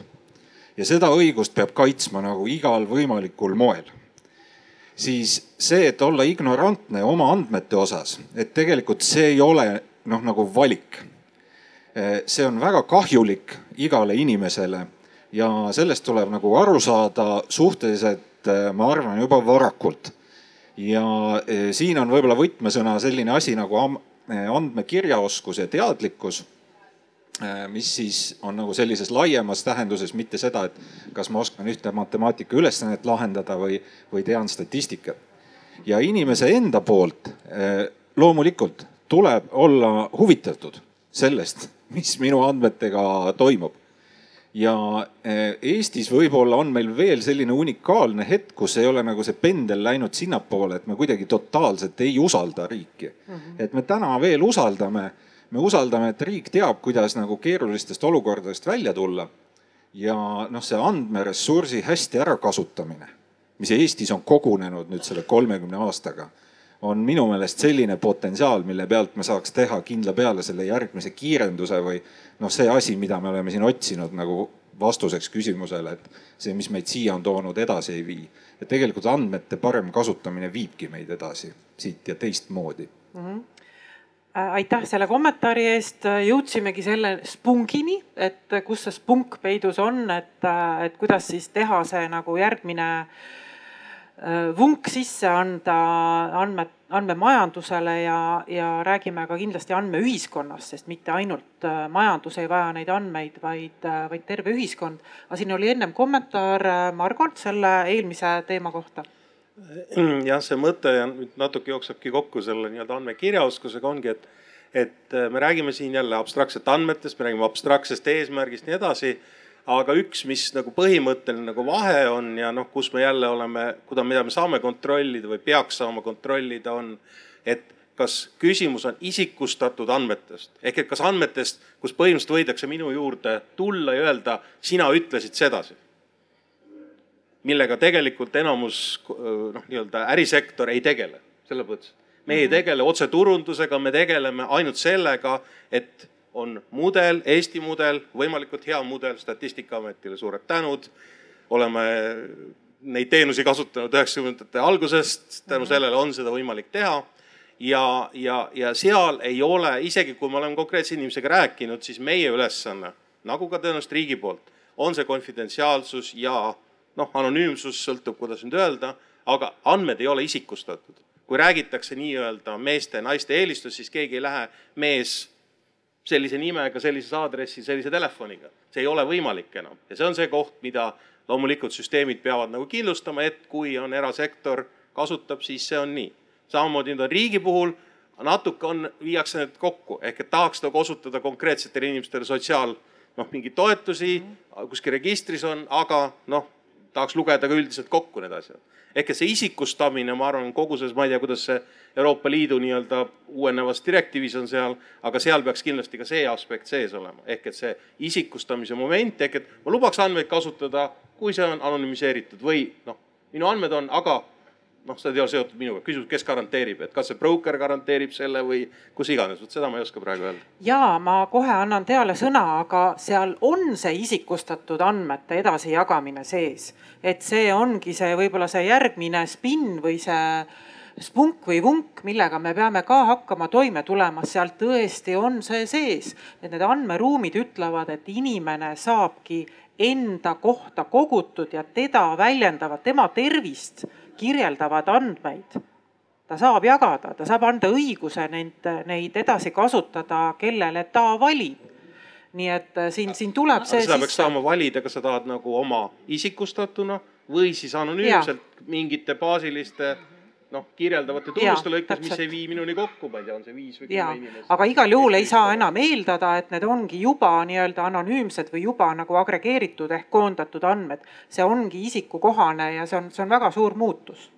ja seda õigust peab kaitsma nagu igal võimalikul moel siis see, et olla ignorantne oma andmete osas, et tegelikult see ei ole noh, nagu valik. see on väga kahjulik igale inimesele ja sellest tuleb nagu aru saada suhteliselt, ma arvan, juba varakult. ja e, siin on võib-olla võtmesõna selline asi nagu andmekirjaoskus ja teadlikkus mis siis on nagu sellises laiemas tähenduses, mitte seda, et kas ma oskan ühte matemaatika ülesannet lahendada või, või tean statistikat. ja inimese enda poolt äh, loomulikult tuleb olla huvitatud sellest, mis minu andmetega toimub. ja äh, Eestis võib-olla on meil veel selline unikaalne hetk, kus ei ole nagu see pendel läinud sinnapoole, et me kuidagi totaalselt ei usalda riiki mm. -hmm. et me täna veel usaldame me usaldame, et riik teab, kuidas nagu keerulistest olukordadest välja tulla. ja noh, see andmeressursi hästi ärakasutamine, mis Eestis on kogunenud nüüd selle kolmekümne aastaga, on minu meelest selline potentsiaal, mille pealt me saaks teha kindla peale selle järgmise kiirenduse või noh, see asi, mida me oleme siin otsinud nagu vastuseks küsimusele, et see, mis meid siia on toonud, edasi ei vii. et tegelikult andmete parem kasutamine viibki meid edasi siit ja teistmoodi mm. -hmm aitäh selle kommentaari eest, jõudsimegi selle spungini, et kus see spunk peidus on, et, äh, et kuidas siis teha see nagu järgmine äh, vunk sisse anda andmed, andmemajandusele ja, ja räägime ka kindlasti andmeühiskonnast, sest mitte ainult majandus ei vaja neid andmeid, vaid, vaid terve ühiskond. aga siin oli ennem kommentaar Margot selle eelmise teema kohta jah, see mõte nüüd natuke jooksebki kokku selle nii-öelda andmekirjaoskusega ongi, et, et äh, me räägime siin jälle abstraktset andmetest, me räägime abstraktsest eesmärgist, nii edasi. aga üks, mis nagu põhimõtteline nagu vahe on ja noh, kus me jälle oleme, kuida-, mida me saame kontrollida või peaks saama kontrollida, on, et kas küsimus on isikustatud andmetest ehk et kas andmetest, kus põhimõtteliselt võidakse minu juurde tulla ja öelda, sina ütlesid sedasi millega tegelikult enamus noh, nii-öelda ärisektor ei tegele, selle mõttes. me ei mhm. tegele otseturundusega, me tegeleme ainult sellega, et on mudel, Eesti mudel, võimalikult hea mudel, Statistikaametile suured tänud. oleme neid teenusi kasutanud üheksakümnendate algusest, tänu mhm. sellele on seda võimalik teha. ja, ja, ja seal ei ole, isegi kui ma olen konkreetse inimesega rääkinud, siis meie ülesanne, nagu ka tõenäoliselt riigi poolt on see konfidentsiaalsus ja noh, anonüümsus sõltub, kuidas nüüd öelda, aga andmed ei ole isikustatud. kui räägitakse nii-öelda meeste-naiste eelistus, siis keegi ei lähe mees sellise nimega, sellises aadressil, sellise telefoniga. see ei ole võimalik enam ja see on see koht, mida loomulikult süsteemid peavad nagu kindlustama, et kui on erasektor kasutab, siis see on nii. samamoodi nüüd on riigi puhul natuke on, viiakse need kokku ehk et tahaks nagu osutada konkreetsetele inimestele sotsiaal noh, mingeid toetusi kuskil registris on, aga noh, tahaks lugeda ka üldiselt kokku need asjad. ehk et see isikustamine, ma arvan, kogu selles, ma ei tea, kuidas see Euroopa Liidu nii-öelda uuenevas direktiivis on seal, aga seal peaks kindlasti ka see aspekt sees olema, ehk et see isikustamise moment, ehk et ma lubaks andmeid kasutada, kui see on anonüümiseeritud või noh, minu andmed on, aga noh, see ei ole seotud minuga, küsimus, kes garanteerib, et kas see broker garanteerib selle või kus iganes, vot seda ma ei oska praegu öelda. ja ma kohe annan Teale sõna, aga seal on see isikustatud andmete edasijagamine sees, et see ongi see võib-olla see järgmine spinn või see spunk või vunk, millega me peame ka hakkama toime tulema, seal tõesti on see sees, et need andmeruumid ütlevad, et inimene saabki enda kohta kogutud ja teda väljendavad, tema tervist kirjeldavad andmeid ta saab jagada, ta saab anda õiguse neid, neid edasi kasutada, kellele ta valib. nii et äh, siin, siin tuleb see. seda peaks saama valida, kas sa tahad nagu oma isikustatuna või siis anonüümselt ja. mingite baasiliste noh, kirjeldavate tunnuste lõikes, mis ei vii minuni kokku, ma ei tea, on see viis või kümme inimest. aga igal juhul ei saa enam eeldada, et need ongi juba nii-öelda anonüümsed või juba nagu agregeeritud ehk koondatud andmed. see ongi isikukohane ja see on, see on väga suur muutus.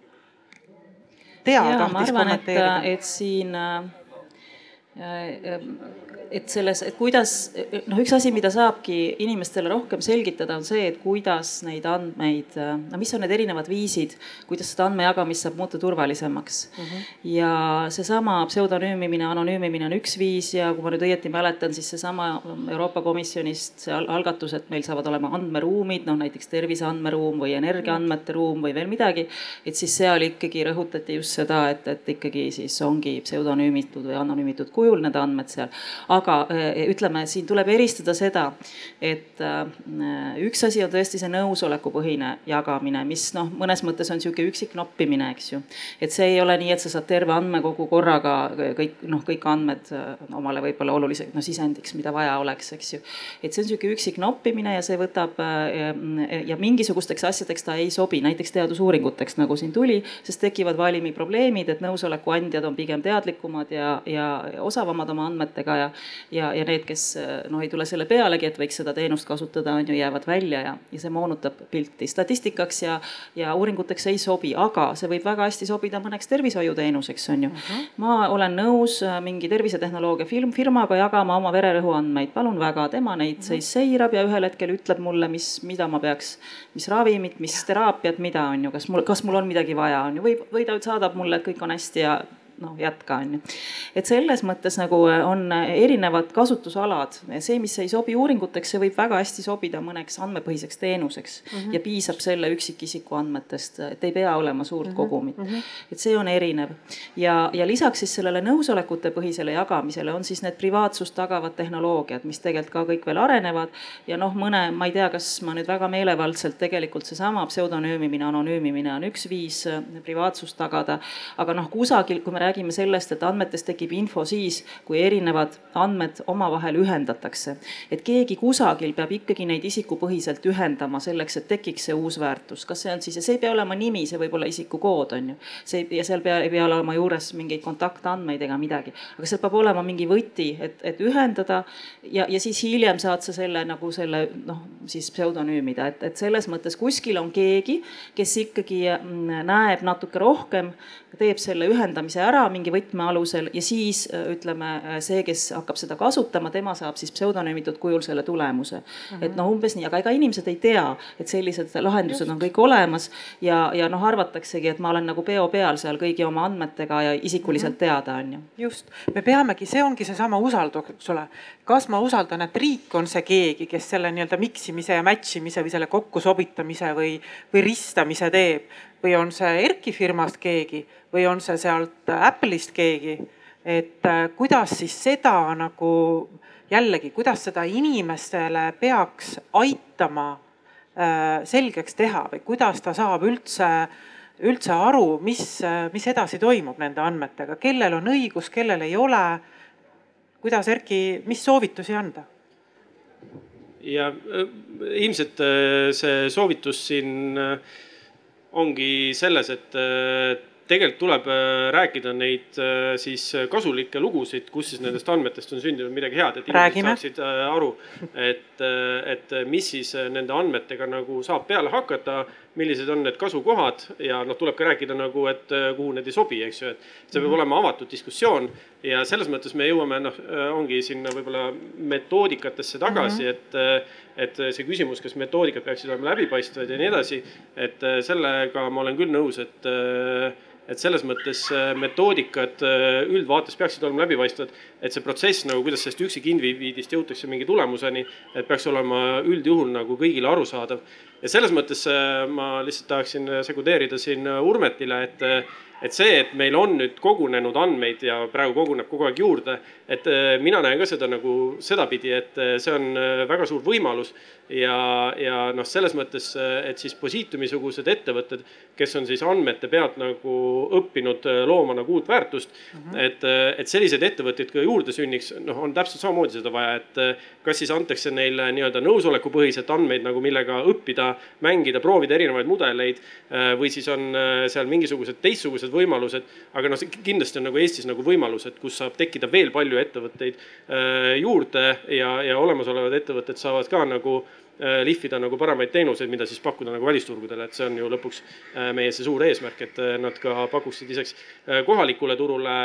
Tea tahtis kommenteerida. et siin äh, et selles, et kuidas noh, üks asi, mida saabki inimestele rohkem selgitada, on see, et kuidas neid andmeid, no mis on need erinevad viisid, kuidas seda andmejagamist saab muuta turvalisemaks mm. -hmm. ja seesama pseudonüümimine, anonüümimine on üks viis ja kui ma nüüd õieti mäletan, siis seesama Euroopa Komisjonist see algatus, et meil saavad olema andmeruumid, noh näiteks terviseandmeruum või energiaandmete ruum või veel midagi. et siis seal ikkagi rõhutati just seda, et, et ikkagi siis ongi pseudonüümitud või anonüümitud kujul need andmed seal aga eh, ütleme, siin tuleb eristada seda, et eh, üks asi on tõesti see nõusolekupõhine jagamine, mis noh, mõnes mõttes on sihuke üksik noppimine, eks ju. et see ei ole nii, et sa saad terve andmekogu korraga kõik noh, kõik andmed eh, omale võib-olla oluliseks no sisendiks, mida vaja oleks, eks ju. et see on sihuke üksik noppimine ja see võtab ja mingisugusteks asjadeks ta ei sobi, näiteks teadusuuringuteks, nagu siin tuli, sest tekivad valimi probleemid, et nõusoleku andjad on pigem teadlikumad ja, ja osavamad oma andmetega ja, ja, ja need, kes noh, ei tule selle pealegi, et võiks seda teenust kasutada, on ju, jäävad välja ja, ja see moonutab pilti. statistikaks ja, ja uuringuteks ei sobi, aga see võib väga hästi sobida mõneks tervishoiuteenuseks, on ju uh. Mhm. -huh. ma olen nõus äh, mingi tervisetehnoloogia firm, firmaga jagama oma vererõhu andmeid, palun väga, tema neid uh -huh. siis seirab ja ühel hetkel ütleb mulle, mis, mida ma peaks, mis ravimit, mis teraapiat, mida on ju, kas mul, kas mul on midagi vaja, on ju, või, või ta saadab mulle, et kõik on hästi ja noh, jätka on ju. et selles mõttes nagu äh, on äh, erinevad kasutusalad, see, mis ei sobi uuringuteks, see võib väga hästi sobida mõneks andmepõhiseks teenuseks mm -hmm. ja piisab selle üksikisiku andmetest, et ei pea olema suurt mm -hmm. kogumit mm. -hmm. et see on erinev ja, ja lisaks siis sellele nõusolekute põhisele jagamisele on siis need privaatsust tagavad tehnoloogiad, mis tegelikult ka kõik veel arenevad ja noh, mõne, ma ei tea, kas ma nüüd väga meelevaldselt tegelikult seesama pseudonüümimine, anonüümimine on üks viis äh, privaatsust tagada, aga noh, kusagil, kui me räägime räägime sellest, et andmetest tekib info siis, kui erinevad andmed omavahel ühendatakse. et keegi kusagil peab ikkagi neid isikupõhiselt ühendama selleks, et tekiks see uus väärtus, kas see on siis ja see ei pea olema nimi, see võib olla isikukood on ju. see ja seal pea, ei pea olema juures mingeid kontaktandmeid ega midagi, aga seal peab olema mingi võti, et, et ühendada ja, ja siis hiljem saad sa selle nagu selle noh, siis pseudonüümida, et, et selles mõttes kuskil on keegi, kes ikkagi mm, näeb natuke rohkem, teeb selle ühendamise ära ära mingi võtme alusel ja siis äh, ütleme, äh, see, kes hakkab seda kasutama, tema saab siis pseudonüümitud kujul selle tulemuse mm. -hmm. et noh, umbes nii, aga ega inimesed ei tea, et sellised lahendused Just. on kõik olemas ja, ja noh, arvataksegi, et ma olen nagu peo peal seal kõigi oma andmetega ja isikuliselt mm -hmm. teada, on ju. just, me peamegi, see ongi seesama usaldus, eks ole. kas ma usaldan, et riik on see keegi, kes selle nii-öelda mix imise ja match imise või selle kokkusobitamise või, või ristamise teeb või on see Erki firmast keegi või on see sealt Apple'ist keegi et kuidas siis seda nagu jällegi, kuidas seda inimestele peaks aitama selgeks teha või kuidas ta saab üldse üldse aru, mis, mis edasi toimub nende andmetega, kellel on õigus, kellel ei ole. kuidas Erki, mis soovitusi anda? ja äh, ilmselt äh, see soovitus siin äh, ongi selles, et tegelikult tuleb rääkida neid siis kasulikke lugusid, kus siis nendest andmetest on sündinud midagi head, et inimesed saaksid aru, et, et mis siis nende andmetega nagu saab peale hakata millised on need kasukohad ja noh, tuleb ka rääkida nagu, et äh, kuhu need ei sobi, eks ju, et see peab mhm. olema avatud diskussioon. ja selles mõttes me jõuame noh, äh, ongi sinna võib-olla metoodikatesse tagasi mm, -hmm. et, et see küsimus, kas metoodikad peaksid olema läbipaistvad ja nii edasi. et sellega ma olen küll nõus, et et selles mõttes metoodikad üldvaates peaksid olema läbipaistvad, et see protsess nagu, kuidas sellest üksikindiviidist jõutakse mingi tulemuseni, et peaks olema üldjuhul nagu kõigile arusaadav. Ja selles mõttes äh, ma lihtsalt tahaksin äh, sekundeerida siin äh, Urmetile, et, et see, et meil on nüüd kogunenud andmeid ja praegu koguneb kogu aeg juurde, et mina näen ka seda nagu sedapidi, et see on väga suur võimalus ja, ja noh, selles mõttes, et siis Positumi sugused ettevõtted, kes on siis andmete pealt nagu õppinud looma nagu uut väärtust mm, -hmm. et, et selliseid ettevõtteid ka juurde sünniks, noh, on täpselt samamoodi seda vaja, et kas siis antakse neile nii-öelda nõusolekupõhiselt andmeid nagu, millega õppida mängida, proovida erinevaid mudeleid. Äh, või siis on äh, seal mingisugused teistsugused võimalused, aga noh, kindlasti on nagu Eestis nagu võimalused, kus saab tekkida veel palju ettevõtteid äh, juurde ja, ja olemasolevad ettevõtted saavad ka nagu lihvida nagu paremaid teenuseid, mida siis pakkuda nagu välisturgudele, et see on ju lõpuks meie see suur eesmärk, et nad ka pakuksid lisaks kohalikule turule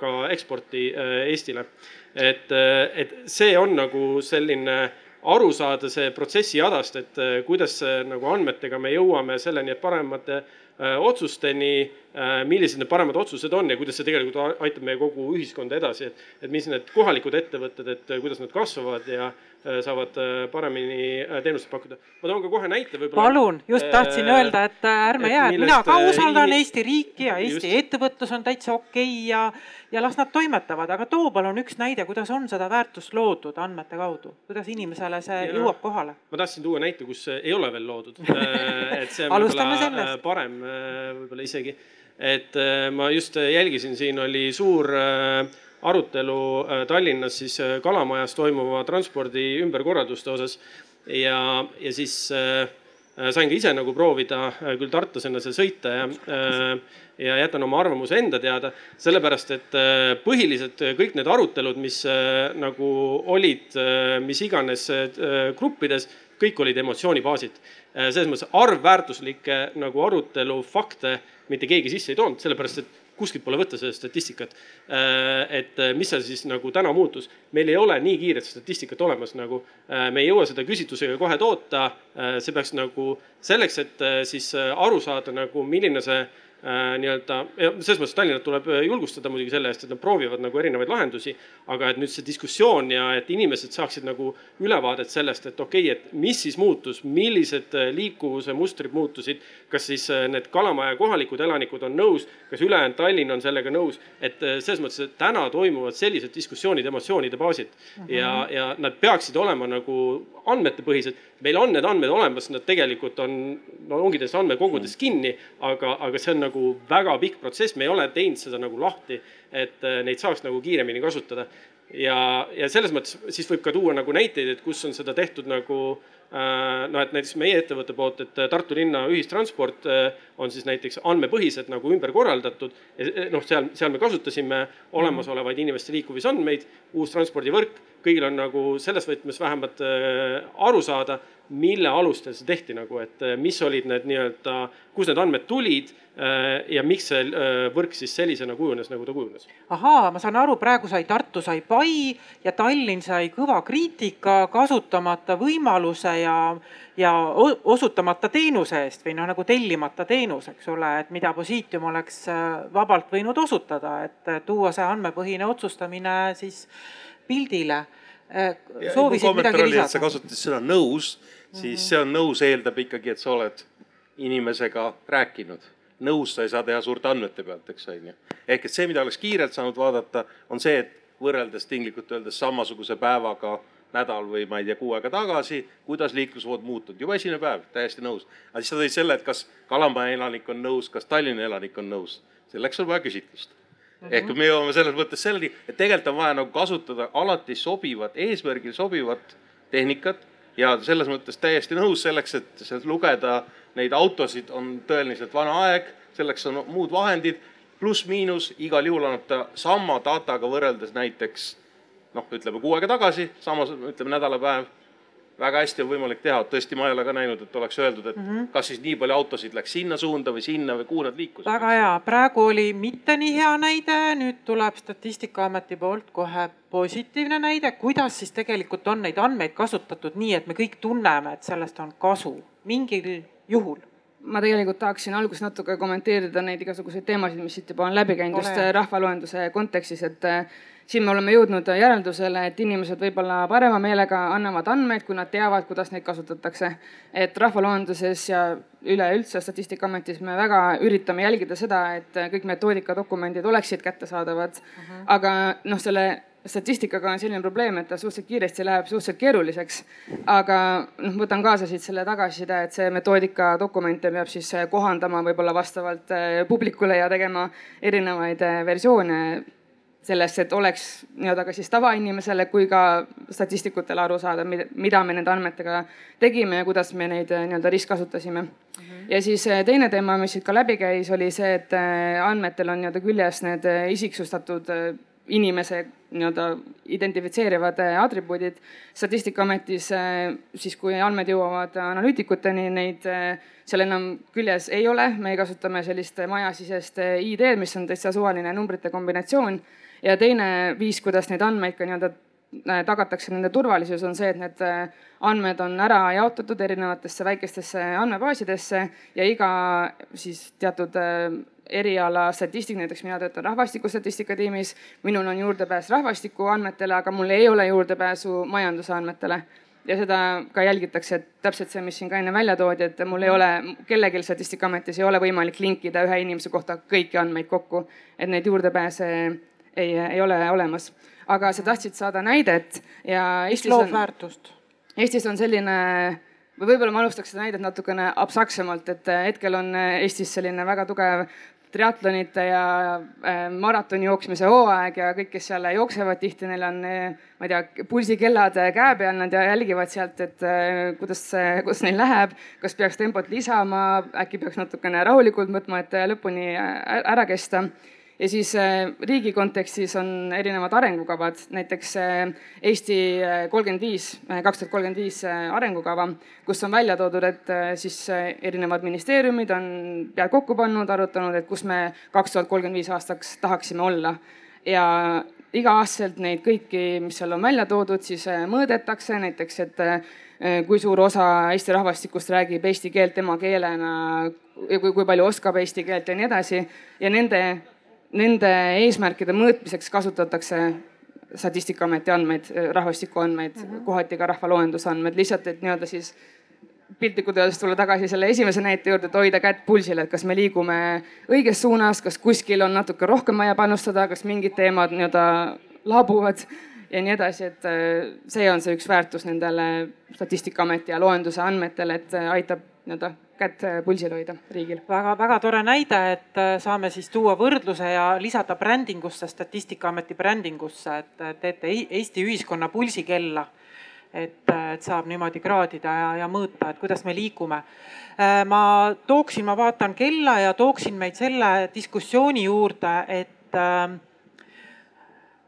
ka eksporti Eestile. et, et see on nagu selline aru saada see protsessi jadast, et äh, kuidas nagu andmetega me jõuame selleni, et paremate äh, otsusteni, äh, millised need paremad otsused on ja kuidas see tegelikult aitab meie kogu ühiskonda edasi, et, et mis need kohalikud ettevõtted, et kuidas nad kasvavad ja Äh, saavad äh, paremini äh, teenuseid pakkuda. ma toon ka kohe näite võib-olla. palun, just tahtsin öelda, et ärme jää, et mina ka usaldan Eesti riiki ja Eesti just. ettevõtlus on täitsa okei okay ja, ja las nad toimetavad, aga too palun üks näide, kuidas on seda väärtust loodud andmete kaudu, kuidas inimesele see ja, jõuab kohale? ma tahtsin tuua näite, kus ei ole veel loodud et see on võib-olla parem võib-olla isegi, et ma just jälgisin, siin oli suur äh, arutelu äh, Tallinnas siis äh, Kalamajas toimuva transpordi ümberkorralduste osas. ja, ja siis äh, sain ka ise nagu proovida küll tartlasena seal sõita ja, ja jätan oma arvamuse enda teada. sellepärast, et põhiliselt kõik need arutelud, mis nagu olid, mis iganes gruppides, kõik olid emotsiooni baasid. selles mõttes arvväärtuslikke nagu arutelu fakte mitte keegi sisse ei toonud, sellepärast et kuskilt pole võtta seda statistikat. Äh, et äh, mis seal siis nagu täna muutus, meil ei ole nii kiiret statistikat olemas nagu, äh, me ei jõua seda küsitlusega kohe toota. see peaks nagu selleks, et siis aru saada nagu, milline see nii-öelda, selles mõttes Tallinnat tuleb äh, julgustada muidugi selle eest, et nad proovivad nagu erinevaid lahendusi. aga et nüüd see diskussioon ja et inimesed saaksid nagu ülevaadet sellest, et okei okay,, et mis siis muutus, millised äh, liikuvuse mustrid muutusid. kas siis need Kalamaja kohalikud elanikud on nõus, kas ülejäänud Tallinn on sellega nõus, et selles mõttes, et täna toimuvad sellised diskussioonid emotsioonide baasilt mm -hmm. ja, ja nad peaksid olema nagu andmetepõhised meil on need andmed olemas, nad tegelikult on, no ongi nendes andmekogudes mm. kinni, aga, aga see on nagu väga pikk protsess, me ei ole teinud seda nagu lahti, et äh, neid saaks nagu kiiremini kasutada. ja, ja selles mõttes siis võib ka tuua nagu näiteid, et kus on seda tehtud nagu äh, noh, et näiteks meie ettevõtte poolt, et Tartu linna ühistransport äh, on siis näiteks andmepõhiselt nagu ümber korraldatud. noh, seal, seal me kasutasime olemasolevaid inimeste liikumisandmeid, uus transpordivõrk kõigil on nagu selles võtmes vähemalt äh, aru saada, mille alustel see tehti nagu, et äh, mis olid need nii-öelda, kust need andmed tulid ja miks see võrk siis sellisena kujunes, nagu ta kujunes. ahaa, ma saan aru, praegu sai Tartu sai pai ja Tallinn sai kõva kriitika kasutamata võimaluse ja, ja osutamata teenuse eest või noh, nagu tellimata teenus, eks ole, et mida Positium oleks vabalt võinud osutada, et tuua see andmepõhine otsustamine siis pildile. Äh, soovisid midagi lisada? sa kasutasid sõna nõus, siis mm -hmm. see on nõus eeldab ikkagi, et sa oled inimesega rääkinud nõus sa ei saa teha suurte andmete pealt, eks on ju. ehk et see, mida oleks kiirelt saanud vaadata, on see, et võrreldes tinglikult öeldes samasuguse päevaga nädal või ma ei tea, kuu aega tagasi, kuidas liiklusvood muutunud, juba esimene päev, täiesti nõus. aga siis sa tõid selle, et kas Kalamaja elanik on nõus, kas Tallinna elanik on nõus, selleks on vaja küsitlust mm. -hmm. ehk me jõuame selles mõttes selleni, et tegelikult on vaja nagu kasutada alati sobivat, eesmärgil sobivat tehnikat ja selles mõttes täiesti nõus selleks, et sealt lugeda neid autosid on tõeliselt vana aeg, selleks on muud vahendid pluss-miinus igal juhul annab ta sama dataga võrreldes näiteks noh, ütleme kuu aega tagasi, samas ütleme nädalapäev. väga hästi on võimalik teha, tõesti, ma ei ole ka näinud, et oleks öeldud, et mm -hmm. kas siis nii palju autosid läks sinna suunda või sinna või kuhu nad liikusid. väga hea, praegu oli mitte nii hea näide, nüüd tuleb Statistikaameti poolt kohe positiivne näide, kuidas siis tegelikult on neid andmeid kasutatud nii, et me kõik tunneme, et sellest on kasu? Mingil juhul. Ma tegelikult tahaksin alguses natuke kommenteerida neid igasuguseid teemasid, mis siit juba on läbi käinud just rahvaloenduse kontekstis, et siin me oleme jõudnud järeldusele, et inimesed võib-olla parema meelega annavad andmeid, kui nad teavad, kuidas neid kasutatakse. et rahvaloenduses ja üleüldse Statistikaametis me väga üritame jälgida seda, et kõik metoodikadokumendid oleksid kättesaadavad uh. Mhm. -huh. aga noh, selle statistikaga on selline probleem, et ta suhteliselt kiiresti läheb suhteliselt keeruliseks. aga noh, võtan kaasa siit selle tagasiside, et see metoodika dokumente peab siis kohandama võib-olla vastavalt eh, publikule ja tegema erinevaid eh, versioone sellest, et oleks nii-öelda ka siis tavainimesele kui ka statistikutele aru saada, mida me nende andmetega tegime ja kuidas me neid äh, nii-öelda ristkasutasime mm. -hmm. ja siis äh, teine teema, mis siit ka läbi käis, oli see, et äh, andmetel on nii-öelda küljes need isiksustatud inimese nii-öelda identifitseerivad atribuudid. statistikaametis siis, kui andmed jõuavad analüütikuteni, neid seal enam küljes ei ole, me kasutame sellist majasisest ID-d, mis on täitsa suvaline numbrite kombinatsioon ja teine viis, kuidas neid andmeid ka nii-öelda äh, tagatakse nende turvalisus, on see, et need äh, andmed on ära jaotatud erinevatesse väikestesse andmebaasidesse ja iga siis teatud äh, eriala statistik, näiteks mina töötan rahvastikustatistika tiimis, minul on juurdepääs rahvastiku andmetele, aga mul ei ole juurdepääsu majanduse andmetele. Ja seda ka jälgitakse, et täpselt see, mis siin ka enne välja toodi, et mul ei ole, kellelgi Statistikaametis ei ole võimalik linkida ühe inimese kohta kõiki andmeid kokku, et neid juurdepääse ei, ei ole olemas. aga sa tahtsid saada näidet ja Eestis loob on, väärtust? Eestis on selline või võib-olla ma alustaks seda näidet natukene abstraktsemalt, et hetkel on Eestis selline väga tugev triatlonite ja äh, maratoni jooksmise hooaeg ja kõik, kes seal jooksevad, tihti neil on, ma ei tea, pulsikellad käe peal, nad jälgivad sealt, et äh, kuidas, kuidas neil läheb, kas peaks tempot lisama, äkki peaks natukene rahulikult võtma, et lõpuni ära kesta ja siis äh, riigi kontekstis on erinevad arengukavad, näiteks äh, Eesti äh, kolmkümmend viis, kaks tuhat kolmkümmend viis arengukava, kus on välja toodud, et siis erinevad ministeeriumid on pead kokku pannud, arutanud, et kus me kaks tuhat kolmkümmend viis aastaks tahaksime olla. ja iga-aastaselt neid kõiki, mis seal on välja toodud, siis mõõdetakse. Näiteks, et kui suur osa Eesti rahvastikust räägib eesti keelt emakeelena ja kui, kui palju oskab eesti keelt ja nii edasi. Ja nende nende eesmärkide mõõtmiseks kasutatakse Statistikaameti andmeid, rahvastikuandmeid mm, -hmm. kohati ka rahvaloenduse andmeid, lihtsalt et nii-öelda siis piltlikult öeldes tulla tagasi selle esimese näite juurde, et hoida kätt pulsil, et kas me liigume õiges suunas, kas kuskil on natuke rohkem vaja panustada, kas mingid teemad nii-öelda laabuvad ja nii edasi, et äh, see on see üks väärtus nendele Statistikaameti ja loenduse andmetele, et äh, aitab nii-öelda kätt äh, pulsil hoida riigil. väga-väga tore näide, et äh, saame siis tuua võrdluse ja lisada brändingusse, Statistikaameti brändingusse, et teete Eesti ühiskonna pulsikella. et, äh, et saab niimoodi kraadida ja, ja mõõta, et kuidas me liigume. ma tooksin, ma vaatan kella ja tooksin meid selle diskussiooni juurde, et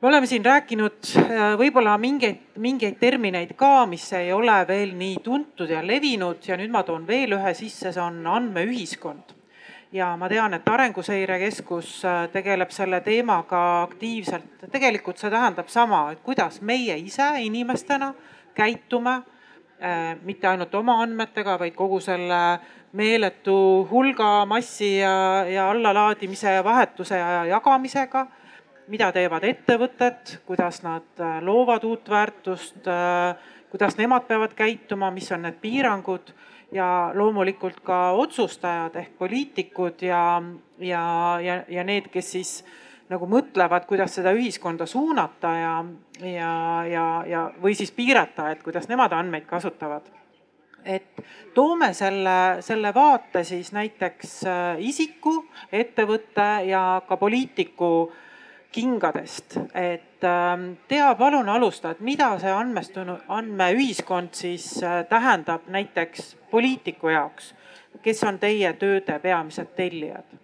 me oleme siin rääkinud äh, võib-olla mingeid, mingeid termineid ka, mis ei ole veel nii tuntud ja levinud ja nüüd ma toon veel ühe sisse, see on andmeühiskond. ja ma tean, et Arenguseire Keskus äh, tegeleb selle teemaga aktiivselt. tegelikult see tähendab sama, et kuidas meie ise inimestena käitume äh, mitte ainult oma andmetega, vaid kogu selle meeletu hulga massi ja, ja allalaadimise ja vahetuse ja jagamisega mida teevad ettevõtted, kuidas nad loovad uut väärtust, kuidas nemad peavad käituma, mis on need piirangud ja loomulikult ka otsustajad ehk poliitikud ja, ja, ja, ja need, kes siis nagu mõtlevad, kuidas seda ühiskonda suunata ja, ja, ja, ja või siis piirata, et kuidas nemad andmeid kasutavad. et toome selle, selle vaate siis näiteks äh, isiku, ettevõtte ja ka poliitiku kingadest, et ähm, Tea, palun alusta, et mida see andmestunud, andmeühiskond siis äh, tähendab näiteks poliitiku jaoks, kes on teie tööde peamised tellijad?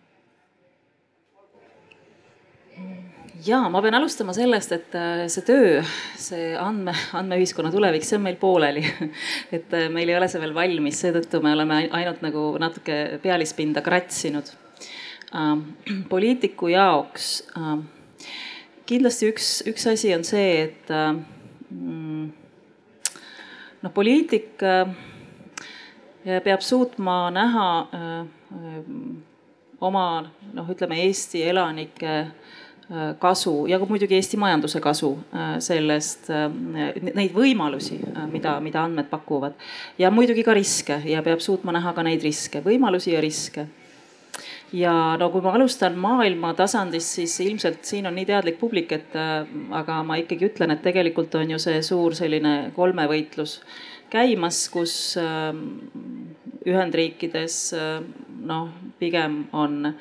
ja ma pean alustama sellest, et äh, see töö, see andme, andmeühiskonna tulevik, see on meil pooleli. et äh, meil ei ole see veel valmis, seetõttu me oleme ainult nagu natuke pealispinda kratsinud. Ähm, poliitiku jaoks ähm, kindlasti üks, üks asi on see, et mm, noh, poliitik peab suutma näha oma noh, ütleme Eesti elanike kasu ja ka muidugi Eesti majanduse kasu sellest, neid võimalusi, mida, mida andmed pakuvad. ja muidugi ka riske ja peab suutma näha ka neid riske, võimalusi ja riske ja no kui ma alustan maailma tasandist, siis ilmselt siin on nii teadlik publik, et aga ma ikkagi ütlen, et tegelikult on ju see suur selline kolmevõitlus käimas, kus ähm, Ühendriikides äh, noh, pigem on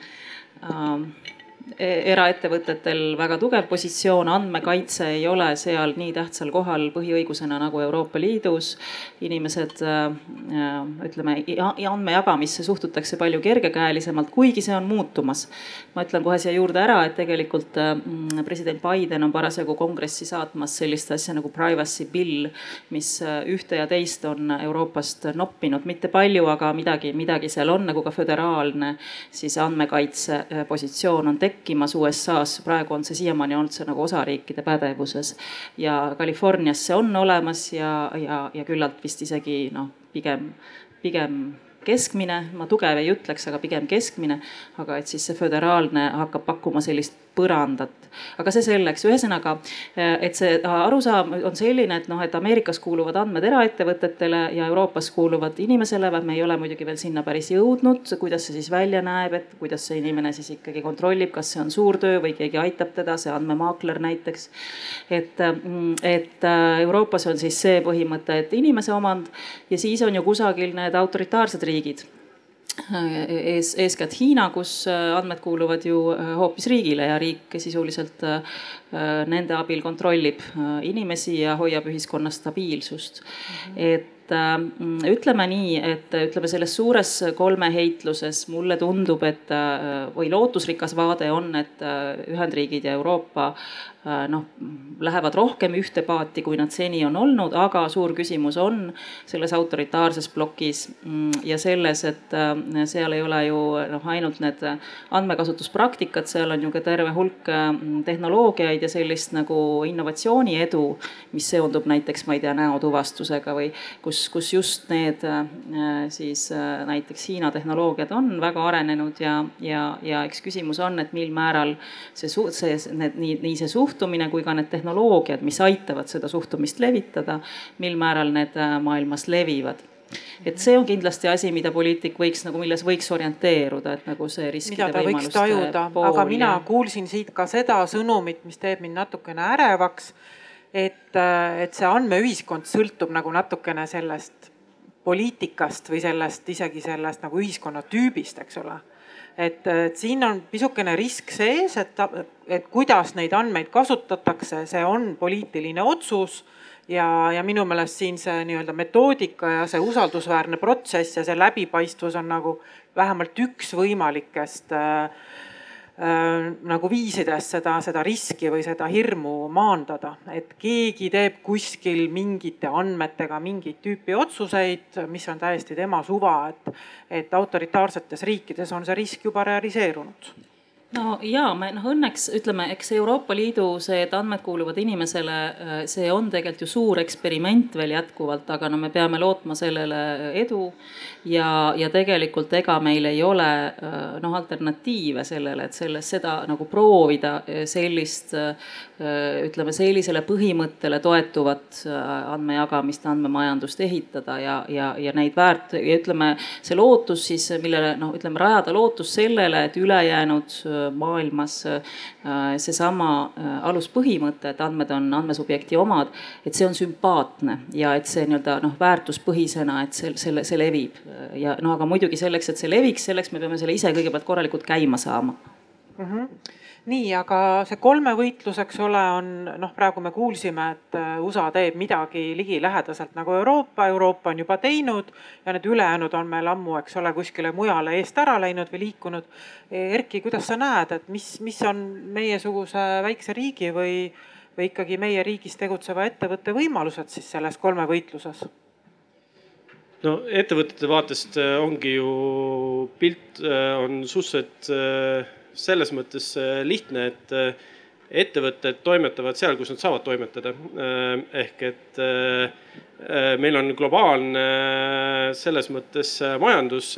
E-, eraettevõtetel väga tugev positsioon, andmekaitse ei ole seal nii tähtsal kohal põhiõigusena nagu Euroopa Liidus. inimesed äh, ütleme andmejagamisse suhtutakse palju kergekäelisemalt, kuigi see on muutumas. ma ütlen kohe siia juurde ära, et tegelikult äh, president Biden on parasjagu kongressi saatmas sellist asja nagu privacy bill, mis äh, ühte ja teist on Euroopast noppinud, mitte palju, aga midagi, midagi seal on nagu ka föderaalne siis andmekaitse positsioon on tekkinud tekkimas USA-s, praegu on see siiamaani olnud see nagu osariikide pädevuses. ja Californias see on olemas ja, ja, ja küllalt vist isegi noh, pigem, pigem keskmine, ma tugev ei ütleks, aga pigem keskmine. aga et siis see föderaalne hakkab pakkuma sellist põrandat. aga see selleks, ühesõnaga, et see arusaam on selline, et noh, et Ameerikas kuuluvad andmed eraettevõtetele ja Euroopas kuuluvad inimesele, me ei ole muidugi veel sinna päris jõudnud, kuidas see siis välja näeb, et kuidas see inimene siis ikkagi kontrollib, kas see on suur töö või keegi aitab teda, see andmemaakler näiteks. et, et Euroopas on siis see põhimõte, et inimese omand ja siis on ju kusagil need autoritaarsed riigid ees, eeskätt Hiina, kus äh, andmed kuuluvad ju äh, hoopis riigile ja riik sisuliselt äh, nende abil kontrollib inimesi ja hoiab ühiskonnas stabiilsust mm. -hmm. et ütleme nii, et ütleme selles suures kolmeheitluses mulle tundub, et või lootusrikas vaade on, et Ühendriigid ja Euroopa Äh, noh, lähevad rohkem ühte paati, kui nad seni on olnud, aga suur küsimus on selles autoritaarses plokis mm, ja selles, et äh, seal ei ole ju noh, ainult need andmekasutuspraktikad, seal on ju ka terve hulk äh, tehnoloogiaid ja sellist nagu innovatsiooni edu, mis seondub näiteks, ma ei tea, näotuvastusega või kus, kus just need siis näiteks Hiina tehnoloogiad on väga arenenud ja, ja, ja eks küsimus on, et mil määral see, see, need nii, nii see suht suhtumine kui ka need tehnoloogiad, mis aitavad seda suhtumist levitada, mil määral need äh, maailmas levivad. Et see on kindlasti asi, mida poliitik võiks nagu, milles võiks orienteeruda, et nagu see riskide võimaluste tajuda, aga mina ja... kuulsin siit ka seda sõnumit, mis teeb mind natukene ärevaks. Et, äh, et see andmeühiskond sõltub nagu natukene sellest poliitikast või sellest isegi sellest nagu ühiskonnatüübist, eks ole. Et, et siin on pisukene risk sees, et, et kuidas neid andmeid kasutatakse, see on poliitiline otsus. Ja, ja minu meelest siin see nii-öelda metoodika ja see usaldusväärne protsess ja see läbipaistvus on nagu vähemalt üks võimalikest äh, Äh, nagu viisides seda, seda riski või seda hirmu maandada, et keegi teeb kuskil mingite andmetega mingit tüüpi otsuseid, mis on täiesti tema suva, et, et autoritaarsetes riikides on see risk juba realiseerunud no ja me noh, õnneks ütleme, eks Euroopa Liidu see, et andmed kuuluvad inimesele, äh, see on tegelikult ju suur eksperiment veel jätkuvalt, aga no me peame lootma sellele edu. ja, ja tegelikult ega meil ei ole äh, noh, alternatiive sellele, et selles seda nagu proovida äh, sellist ütleme sellisele põhimõttele toetuvat andmejagamist, andmemajandust ehitada ja, ja, ja neid väärt ja ütleme see lootus siis, millele noh, ütleme rajada lootus sellele, et ülejäänud maailmas äh, seesama äh, aluspõhimõte, et andmed on andmesubjekti omad, et see on sümpaatne ja et see nii-öelda noh, väärtuspõhisena, et see, selle, see levib. ja no aga muidugi selleks, et see leviks, selleks me peame selle ise kõigepealt korralikult käima saama mm. -hmm nii, aga see kolmevõitlus, eks ole, on noh, praegu me kuulsime, et äh, USA teeb midagi ligilähedaselt nagu Euroopa, Euroopa on juba teinud ja need ülejäänud on meil ammu, eks ole, kuskile mujale eest ära läinud või liikunud. Erki, kuidas sa näed, et mis, mis on meiesuguse väikse riigi või, või ikkagi meie riigis tegutseva ettevõtte võimalused siis selles kolmevõitluses? no ettevõtete vaatest äh, ongi ju pilt äh, on suhteliselt selles mõttes äh, lihtne, et äh, ettevõtted toimetavad seal, kus nad saavad toimetada. Äh, ehk et meil on globaalne selles mõttes majandus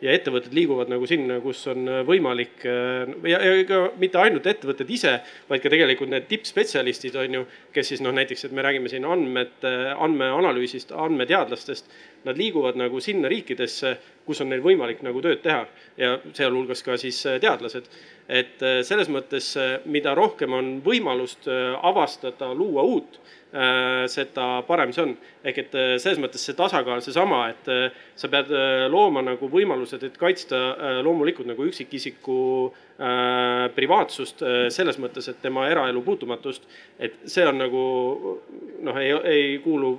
ja ettevõtted liiguvad nagu sinna, kus on võimalik ja, ja ega mitte ainult ettevõtted ise, vaid ka tegelikult need tippspetsialistid on ju, kes siis noh, näiteks, et me räägime siin andmete, andmeanalüüsist, andmeteadlastest. Nad liiguvad nagu sinna riikidesse, kus on neil võimalik nagu tööd teha ja sealhulgas ka siis teadlased. et selles mõttes, mida rohkem on võimalust avastada, luua uut Äh, seda parem see on. ehk et äh, selles mõttes see tasakaal, seesama, et äh, sa pead looma nagu võimalused, et kaitsta loomulikult nagu üksikisiku privaatsust selles mõttes, et tema eraelu puutumatust. et see on nagu noh, ei, ei kuulu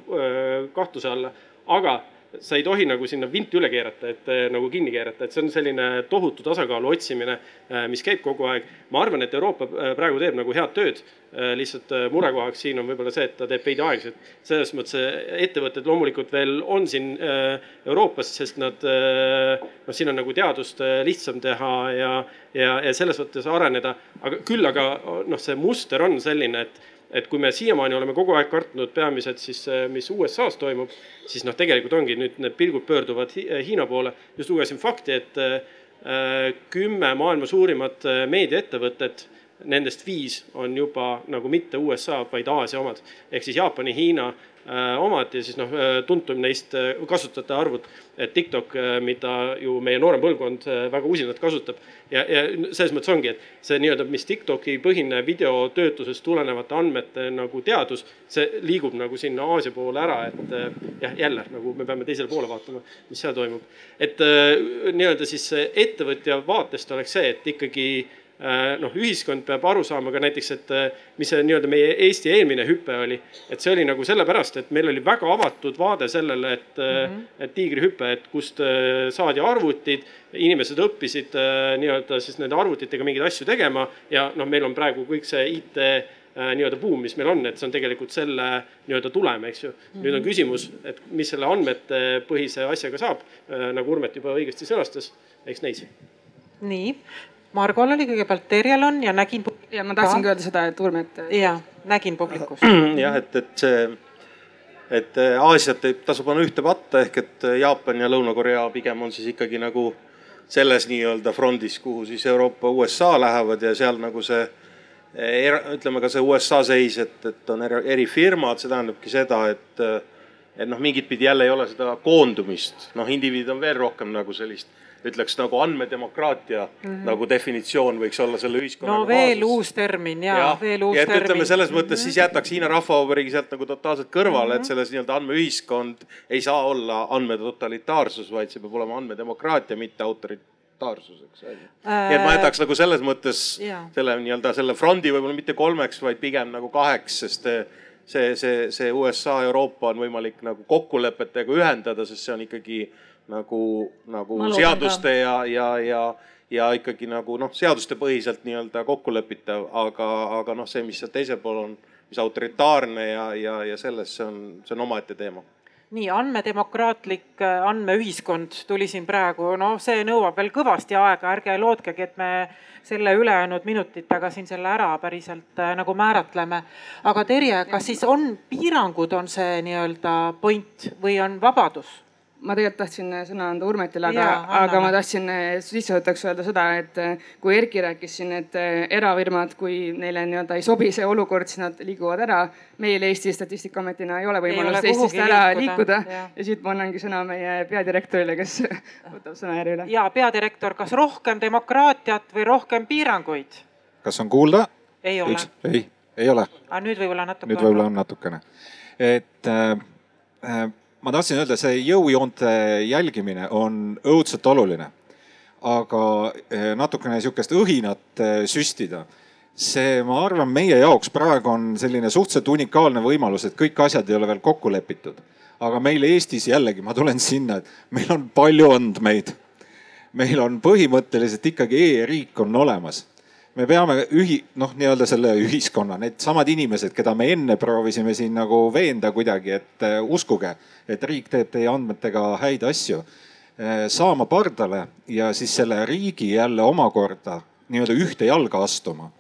kahtluse alla, aga sa ei tohi nagu sinna vinti üle keerata, et eh, nagu kinni keerata, et see on selline tohutu tasakaalu otsimine, eh, mis käib kogu aeg. ma arvan, et Euroopa eh, praegu teeb nagu head tööd. lihtsalt murekohaks siin on võib-olla see, et ta teeb veidi aeglaselt. selles mõttes ettevõtted loomulikult veel on siin Euroopas, sest nad, noh, siin on nagu teadust lihtsam teha ja, ja, ja selles mõttes areneda. aga küll aga noh, see muster on selline, et et kui me siiamaani oleme kogu aeg kartnud peamiselt siis, mis USA-s toimub, siis noh, tegelikult ongi nüüd need pilgud pöörduvad Hiina poole. just lugesin fakti, et äh, kümme maailma suurimat äh, meediaettevõtet, nendest viis on juba nagu mitte USA, vaid Aasia omad. ehk siis Jaapani, Hiina Äh, omad ja siis noh, äh, tuntum neist äh, kasutajate arvud, TikTok, mida ju meie noorem põlvkond väga usinalt kasutab. ja, ja selles mõttes ongi, et see nii-öelda, mis TikToki põhine videotöötlusest tulenevate andmete nagu teadus, see liigub nagu sinna Aasia poole ära, et jah, jälle nagu me peame teisele poole vaatama, mis seal toimub. et nii-öelda siis ettevõtja vaatest oleks see, et ikkagi noh, ühiskond peab aru saama ka näiteks, et äh, mis see nii-öelda meie Eesti eelmine hüpe oli. et see oli nagu sellepärast, et meil oli väga avatud vaade sellele, et mm, -hmm. et tiigrihüpe, et kust saadi arvutid. inimesed õppisid nii-öelda siis nende arvutitega mingeid asju tegema ja noh, meil on praegu kõik see IT nii-öelda buum, mis meil on, et see on tegelikult selle nii-öelda tulem, eks ju nüüd on küsimus, et mis selle andmetepõhise asjaga saab, nagu Urmet juba õigesti sõnastas, eks neis. nii, Margol oli kõigepealt Terjel on ja nägin. ja ma tahtsingi öelda seda, et Urmet. ja nägin publikus. jah, et, et see, et äh, Aasiat ei tasu panna ühte patta ehk et äh, Jaapan ja Lõuna-Korea pigem on siis ikkagi nagu selles nii-öelda frondis, kuhu siis Euroopa, USA lähevad ja seal nagu see äh, ütleme ka see USA seis, et, et on eri, eri firmad, see tähendabki seda, et, et noh, mingit pidi jälle ei ole seda koondumist, noh, indiviidid on veel rohkem nagu sellist ütleks nagu andmedemokraatia mm -hmm. nagu definitsioon võiks olla selle ühiskonna. no veel baasis. uus termin ja, ja veel uus ja, termin. ütleme selles mõttes mm -hmm. siis jätaks Hiina Rahvavabariigi sealt nagu totaalselt kõrvale mm, -hmm. et selles nii-öelda andmeühiskond ei saa olla andmede totalitaarsus, vaid see peab olema andmedemokraatia, mitte autoritaarsus, eks ole äh,. nii et ma jätaks nagu selles mõttes yeah. selle nii-öelda selle frondi võib-olla mitte kolmeks, vaid pigem nagu kaheks, sest see, see, see USA, Euroopa on võimalik nagu kokkulepetega ühendada, sest see on ikkagi nagu, nagu seaduste ja, ja, ja, ja ikkagi nagu noh, seadustepõhiselt nii-öelda kokkulepitav, aga, aga noh, see, mis seal teisel pool on, mis autoritaarne ja, ja, ja selles, see on, see on omaette teema nii andmedemokraatlik andmeühiskond tuli siin praegu, no see nõuab veel kõvasti aega, ärge lootkegi, et me selle ülejäänud minutitega siin selle ära päriselt äh, nagu määratleme. aga Terje, kas siis on piirangud, on see nii-öelda point või on vabadus? Ma tegelikult tahtsin sõna anda Urmetile, aga, aga ma tahtsin eh, sissejuhatuseks öelda seda, et eh, kui Erki rääkis siin, et erafirmad, kui neile nii-öelda ei sobi see olukord, siis nad liiguvad ära. meil Eesti Statistikaametina ei ole võimalust ei ole Eestist ära liikuda ja. ja siit ma annangi sõna meie peadirektorile, kes võtab sõna järje üle. ja peadirektor, kas rohkem demokraatiat või rohkem piiranguid? kas on kuulda? ei ole. ei, ei ole. aga nüüd võib-olla natuke. nüüd võib-olla on natukene, et äh, äh ma tahtsin öelda, see jõujoonte jälgimine on õudselt oluline. aga eh, natukene sihukest õhinat eh, süstida. see, ma arvan, meie jaoks praegu on selline suhteliselt unikaalne võimalus, et kõik asjad ei ole veel kokku lepitud. aga meil Eestis jällegi, ma tulen sinna, et meil on palju andmeid. meil on põhimõtteliselt ikkagi e-riik on olemas me peame ühi-, noh, nii-öelda selle ühiskonna, needsamad inimesed, keda me enne proovisime siin nagu veenda kuidagi, et uh, uskuge, et riik teeb teie andmetega häid asju uh,. saama pardale ja siis selle riigi jälle omakorda nii-öelda ühte jalga astuma.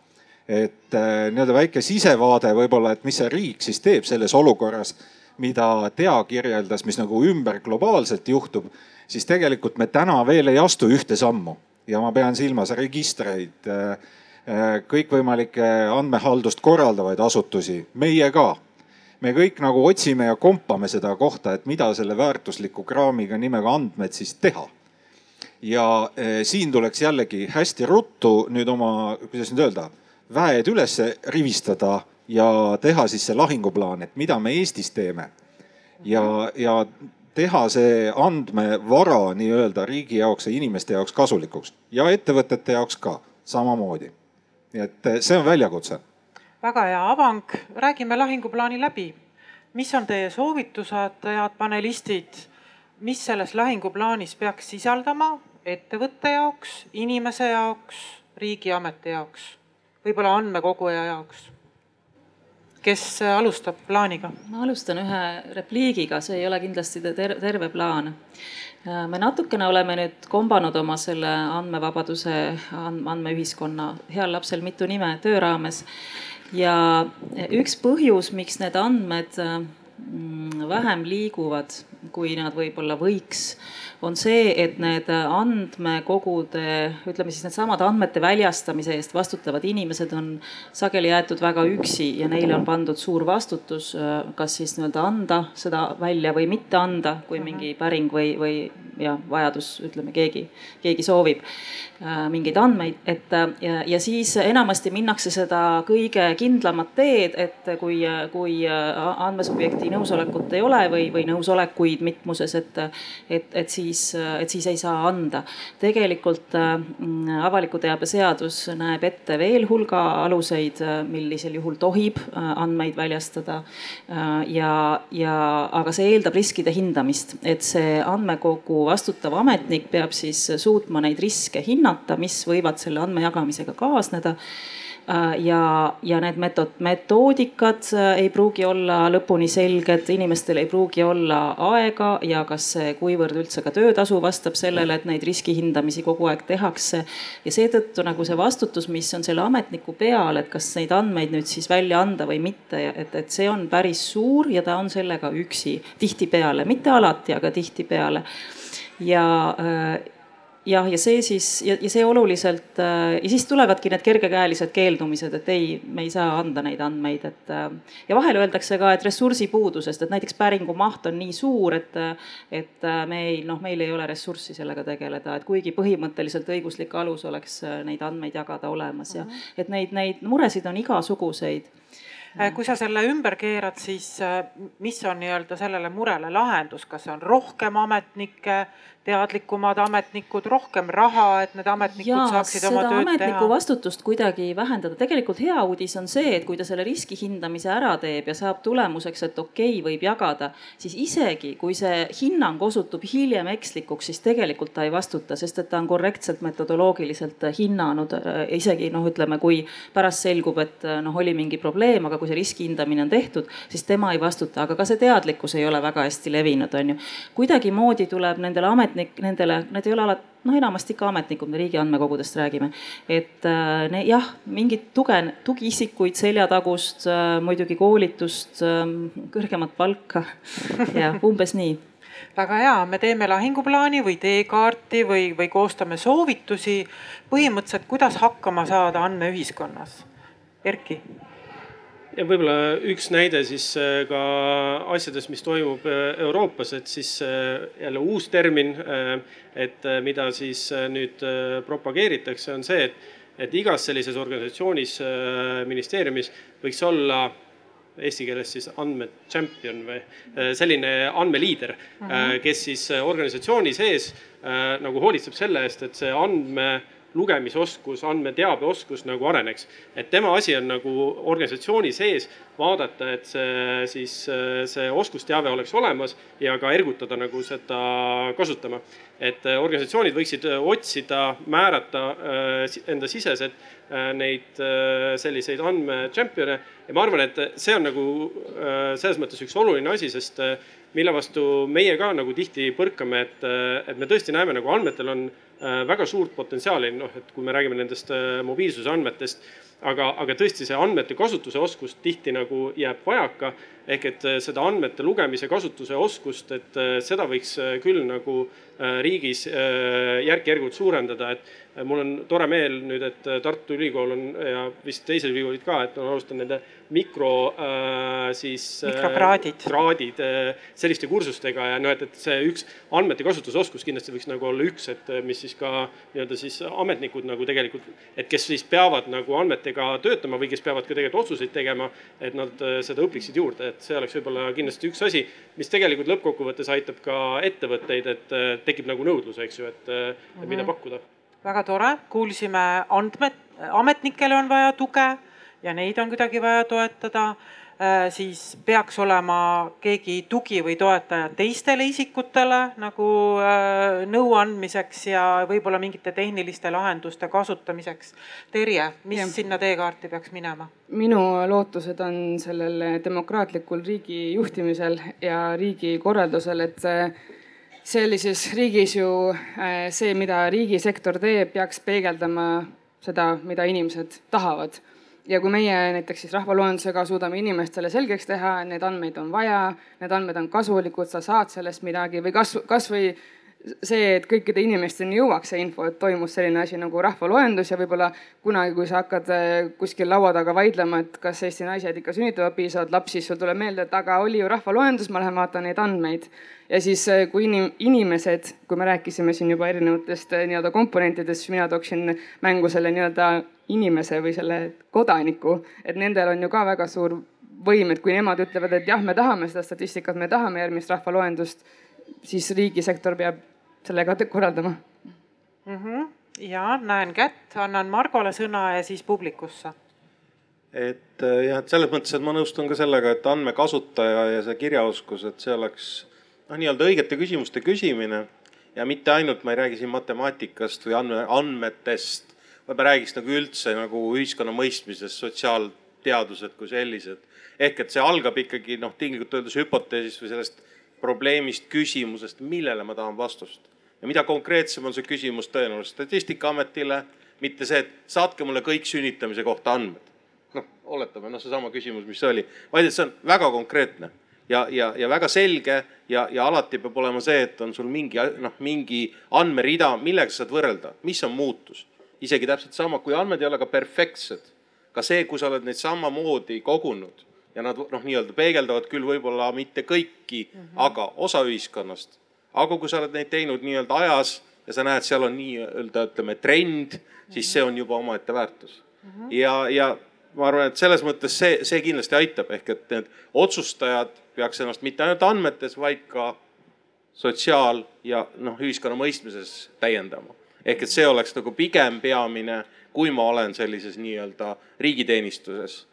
et uh, nii-öelda väike sisevaade võib-olla, et mis see riik siis teeb selles olukorras, mida Tea kirjeldas, mis nagu ümber globaalselt juhtub, siis tegelikult me täna veel ei astu ühte sammu ja ma pean silmas registreid äh, Äh, kõikvõimalikke andmehaldust korraldavaid asutusi, meie ka. me kõik nagu otsime ja kompame seda kohta, et mida selle väärtusliku kraamiga nimega andmed siis teha. ja äh, siin tuleks jällegi hästi ruttu nüüd oma, kuidas nüüd öelda, väed üles rivistada ja teha siis see lahinguplaan, et mida me Eestis teeme. ja, ja teha see andmevara nii-öelda riigi jaoks ja inimeste jaoks kasulikuks ja ettevõtete jaoks ka samamoodi nii et eh, see on väljakutse. väga hea avang, räägime lahinguplaani läbi. mis on teie soovitused, head panelistid, mis selles lahinguplaanis peaks sisaldama ettevõtte jaoks, inimese jaoks, riigiameti jaoks, võib-olla andmekoguja jaoks? Kes alustab plaaniga? ma alustan ühe repliigiga, see ei ole kindlasti terve plaan Äh, me natukene oleme nüüd kombanud oma selle andmevabaduse, andmeühiskonna heal lapsel mitu nime töö raames. ja üks põhjus, miks need andmed mm, vähem liiguvad, kui nad võib-olla võiks on see, et need andmekogude, ütleme siis needsamad andmete väljastamise eest vastutavad inimesed on sageli jäetud väga üksi ja neile on pandud suur vastutus, kas siis nii-öelda anda seda välja või mitte anda, kui mingi päring või, või ja vajadus, ütleme keegi, keegi soovib äh, mingeid andmeid, et ja, ja siis enamasti minnakse seda kõige kindlamat teed, et kui, kui andmesubjekti nõusolekut ei ole või, või nõusolekuid mitmuses, et, et, et siis siis, et siis ei saa anda. tegelikult äh, avaliku teabe seadus näeb ette veel hulga aluseid, äh, millisel juhul tohib äh, andmeid väljastada. ja, ja aga see eeldab riskide hindamist, et see andmekogu vastutav ametnik peab siis suutma neid riske hinnata, mis võivad selle andmejagamisega kaasneda ja, ja need metod, metoodikad äh, ei pruugi olla lõpuni selged, inimestel ei pruugi olla aega ja kas see, kuivõrd üldse ka töötasu vastab sellele, et neid riskihindamisi kogu aeg tehakse. ja seetõttu nagu see vastutus, mis on selle ametniku peal, et kas neid andmeid nüüd siis välja anda või mitte, et, et see on päris suur ja ta on sellega üksi tihtipeale, mitte alati, aga tihtipeale ja äh, jah, ja see siis ja, ja see oluliselt äh, ja siis tulevadki need kergekäelised keeldumised, et ei, me ei saa anda neid andmeid, et. Äh, ja vahel öeldakse ka, et ressursipuudusest, et näiteks päringu maht on nii suur, et, et äh, me ei, noh, meil ei ole ressurssi sellega tegeleda, et kuigi põhimõtteliselt õiguslik alus oleks neid andmeid jagada olemas ja mhm. et neid, neid muresid on igasuguseid kui sa selle ümber keerad, siis mis on nii-öelda sellele murele lahendus, kas on rohkem ametnikke, teadlikumad ametnikud, rohkem raha, et need ametnikud ja, saaksid oma tööd teha. ametniku vastutust kuidagi vähendada, tegelikult hea uudis on see, et kui ta selle riski hindamise ära teeb ja saab tulemuseks, et okei okay,, võib jagada, siis isegi kui see hinnang osutub hiljem ekslikuks, siis tegelikult ta ei vastuta, sest et ta on korrektselt metodoloogiliselt hinnanud. isegi noh, ütleme, kui pärast selgub, et noh, oli mingi probleem, aga kui see riski hindamine on tehtud, siis tema ei vastuta, aga ka see teadlikkus ei ole väga hästi levinud, on ju. kuidagimoodi tuleb nendele ametnik, nendele, need ei ole alati noh, enamasti ikka ametnikud, me riigi andmekogudest räägime. et äh, ne, jah, mingit tuge, tugiisikuid, seljatagust äh,, muidugi koolitust äh,, kõrgemat palka ja umbes nii väga hea, me teeme lahinguplaani või teekaarti või, või koostame soovitusi põhimõtteliselt, kuidas hakkama saada andmeühiskonnas. Erki ja võib-olla üks näide siis äh, ka asjadest, mis toimub äh, Euroopas, et siis äh, jälle uus termin, et mida siis nüüd propageeritakse, on see, et, et igas sellises organisatsioonis, ministeeriumis võiks olla eesti keeles siis andmechampion või selline andmeliider mm, -hmm. kes siis organisatsiooni sees nagu hoolitseb selle eest, et see andme lugemisoskus, andmeteabeoskus nagu areneks. et tema asi on nagu organisatsiooni sees vaadata, et see siis see oskusteave oleks olemas ja ka ergutada nagu seda kasutama. et organisatsioonid võiksid otsida, määrata äh, enda sisesed äh, neid äh, selliseid andmechampione ja ma arvan, et see on nagu selles mõttes üks oluline asi, sest mille vastu meie ka nagu tihti põrkame, et, et me tõesti näeme nagu andmetel on väga suurt potentsiaali, noh, et kui me räägime nendest äh, mobiilsuse andmetest aga, aga tõesti see andmete kasutuse oskus tihti nagu jääb vajaka. ehk et äh, seda andmete lugemise kasutuse oskust, et seda võiks küll nagu riigis järk-järgult suurendada, et mul on tore meel nüüd, et Tartu Ülikool on ja vist teised ülikoolid ka, et on alustanud nende mikro äh, siis äh,. mikrokraadid. kraadid äh, selliste kursustega ja noh, et, et see üks andmete kasutusoskus kindlasti võiks nagu olla üks, et mis siis ka nii-öelda siis ametnikud nagu tegelikult, et kes siis peavad nagu andmetega töötama või kes peavad ka tegelikult otsuseid tegema, et nad äh, seda õpiksid juurde, et see oleks võib-olla kindlasti üks asi, mis tegelikult lõppkokkuvõttes aitab ka ettevõtteid, et äh, tekib nagu nõudlus, eks ju, et mm -hmm. mida mhm. pakkuda väga tore, kuulsime andmed, ametnikele on vaja tuge ja neid on kuidagi vaja toetada. Äh, siis peaks olema keegi tugi või toetaja teistele isikutele nagu äh, nõu andmiseks ja võib-olla mingite tehniliste lahenduste kasutamiseks. Terje, mis ja. sinna teekaarti peaks minema? minu lootused on sellel demokraatlikul riigi juhtimisel ja riigikorraldusel, et sellises riigis ju äh, see, mida riigisektor teeb, peaks peegeldama seda, mida inimesed tahavad. ja kui meie näiteks siis rahvaloendusega suudame inimestele selgeks teha, need andmeid on vaja, need andmed on kasulikud, sa saad sellest midagi või kas, kasvõi see, et kõikide inimesteni jõuaks see info, et toimus selline asi nagu rahvaloendus ja võib-olla kunagi, kui sa hakkad äh, kuskil laua taga vaidlema, et kas Eesti naised ikka sünnitavad piisavalt lapsi, siis sul tuleb meelde, et aga oli ju rahvaloendus, ma lähen vaatan neid andmeid. ja siis, äh, kui inim-, inimesed, kui me rääkisime siin juba erinevatest äh, nii-öelda komponentidest, siis mina tooksin mängu selle nii-öelda inimese või selle kodaniku, et nendel on ju ka väga suur võim, et kui nemad ütlevad, et jah, me tahame seda statistikat, me tahame järgmist rahvaloendust, siis riigisektor peab sellega korraldama mm. -hmm. ja näen kätt, annan Margole sõna ja siis publikusse. et äh, jah, et selles mõttes, et ma nõustun ka sellega, et andmekasutaja ja see kirjaoskus, et see oleks noh, nii-öelda õigete küsimuste küsimine ja mitte ainult, ma ei räägi siin matemaatikast või andme, andmetest, vaid ma räägiks nagu üldse nagu ühiskonna mõistmisest, sotsiaalteadused kui sellised. ehk et see algab ikkagi noh, tinglikult öeldes hüpoteesist või sellest probleemist, küsimusest, millele ma tahan vastust. Ja mida konkreetsem on see küsimus tõenäoliselt Statistikaametile, mitte see, et saatke mulle kõik sünnitamise kohta andmed. noh, oletame, noh, seesama küsimus, mis oli, vaid et see on väga konkreetne ja, ja, ja väga selge ja, ja alati peab olema see, et on sul mingi noh, mingi andmerida, millega sa saad võrrelda, mis on muutus. isegi täpselt sama, kui andmed ei ole ka perfektsed, ka see, kui sa oled neid samamoodi kogunud ja nad noh, nii-öelda peegeldavad küll võib-olla mitte kõiki mm, -hmm. aga osa ühiskonnast. Aga kui sa oled neid teinud nii-öelda ajas ja sa näed, seal on nii-öelda ütleme trend, siis see on juba omaette väärtus mm. -hmm. ja, ja ma arvan, et selles mõttes see, see kindlasti aitab, ehk et need otsustajad peaks ennast mitte ainult andmetes, vaid ka sotsiaal ja noh, ühiskonna mõistmises täiendama. ehk et see oleks nagu pigem peamine, kui ma olen sellises nii-öelda riigiteenistuses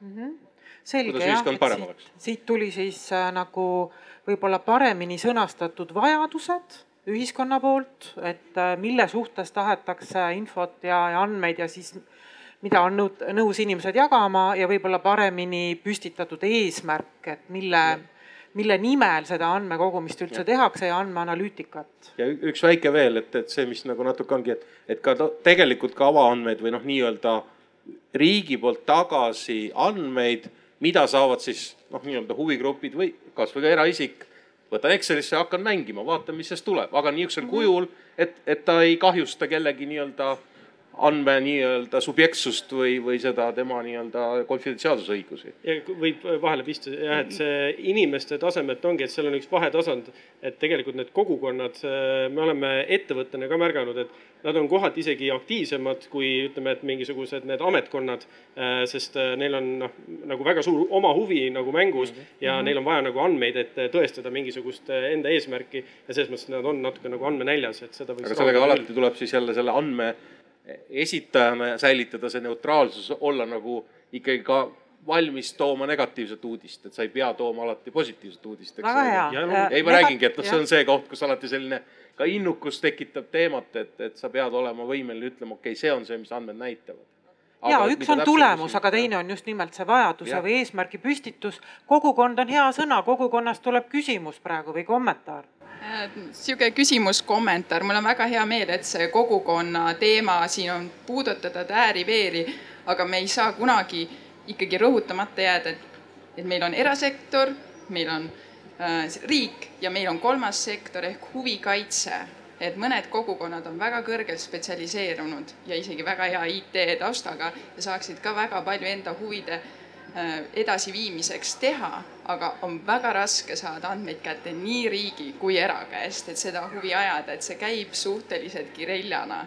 mm. -hmm. selge jah, et siit, siit tuli siis äh, nagu võib-olla paremini sõnastatud vajadused ühiskonna poolt, et äh, mille suhtes tahetakse infot ja, ja andmeid ja siis mida on nõus inimesed jagama ja võib-olla paremini püstitatud eesmärk, et mille mille nimel seda andmekogumist üldse ja. tehakse ja andmeanalüütikat. ja üks väike veel, et, et see, mis nagu natuke ongi, et, et ka tegelikult ka avaandmeid või noh, nii-öelda riigi poolt tagasi andmeid, mida saavad siis noh, nii-öelda huvigrupid või kasvõi ka eraisik. võtan Excelisse, hakkan mängima, vaatan, mis sellest tuleb, aga niisugusel mm -hmm. kujul, et, et ta ei kahjusta kellegi nii-öelda andme nii-öelda subjektsust või, või seda tema nii-öelda konfidentsiaalsusõigusi. ja võib vahele pista jah, et see inimeste tasemelt ongi, et seal on üks vahetasand, et tegelikult need kogukonnad, me oleme ettevõttena ka märganud, et nad on kohati isegi aktiivsemad kui ütleme, et mingisugused need ametkonnad, sest neil on noh, nagu väga suur oma huvi nagu mängus mm -hmm. ja neil on vaja nagu andmeid, et tõestada mingisugust enda eesmärki ja selles mõttes nad on natuke nagu andmenäljas, et seda võiks. aga sellega alati tuleb siis jälle selle andme esitajana säilitada see neutraalsus, olla nagu ikkagi ka valmis tooma negatiivset uudist, et sa ei pea tooma alati positiivset uudist. väga hea. ei, ma räägingi, et noh, see on see koht, kus alati selline ka innukus tekitab teemat, et, et sa pead olema võimeline ütlema, okei okay,, see on see, mis andmed näitavad. ja üks on tulemus, aga teine on just nimelt see vajaduse ja. või eesmärgi püstitus. kogukond on hea sõna, kogukonnast tuleb küsimus praegu või kommentaar sihuke küsimus, kommentaar, mul on väga hea meel, et see kogukonna teema siin on puudutatud ääri-veeri, aga me ei saa kunagi ikkagi rõhutamata jääda, et, et meil on erasektor, meil on äh, riik ja meil on kolmas sektor ehk huvikaitse. et mõned kogukonnad on väga kõrgelt spetsialiseerunud ja isegi väga hea IT taustaga ja saaksid ka väga palju enda huvide Äh, edasiviimiseks teha, aga on väga raske saada andmeid kätte nii riigi kui era käest, et seda huvi ajada, et see käib suhteliselt kireljana.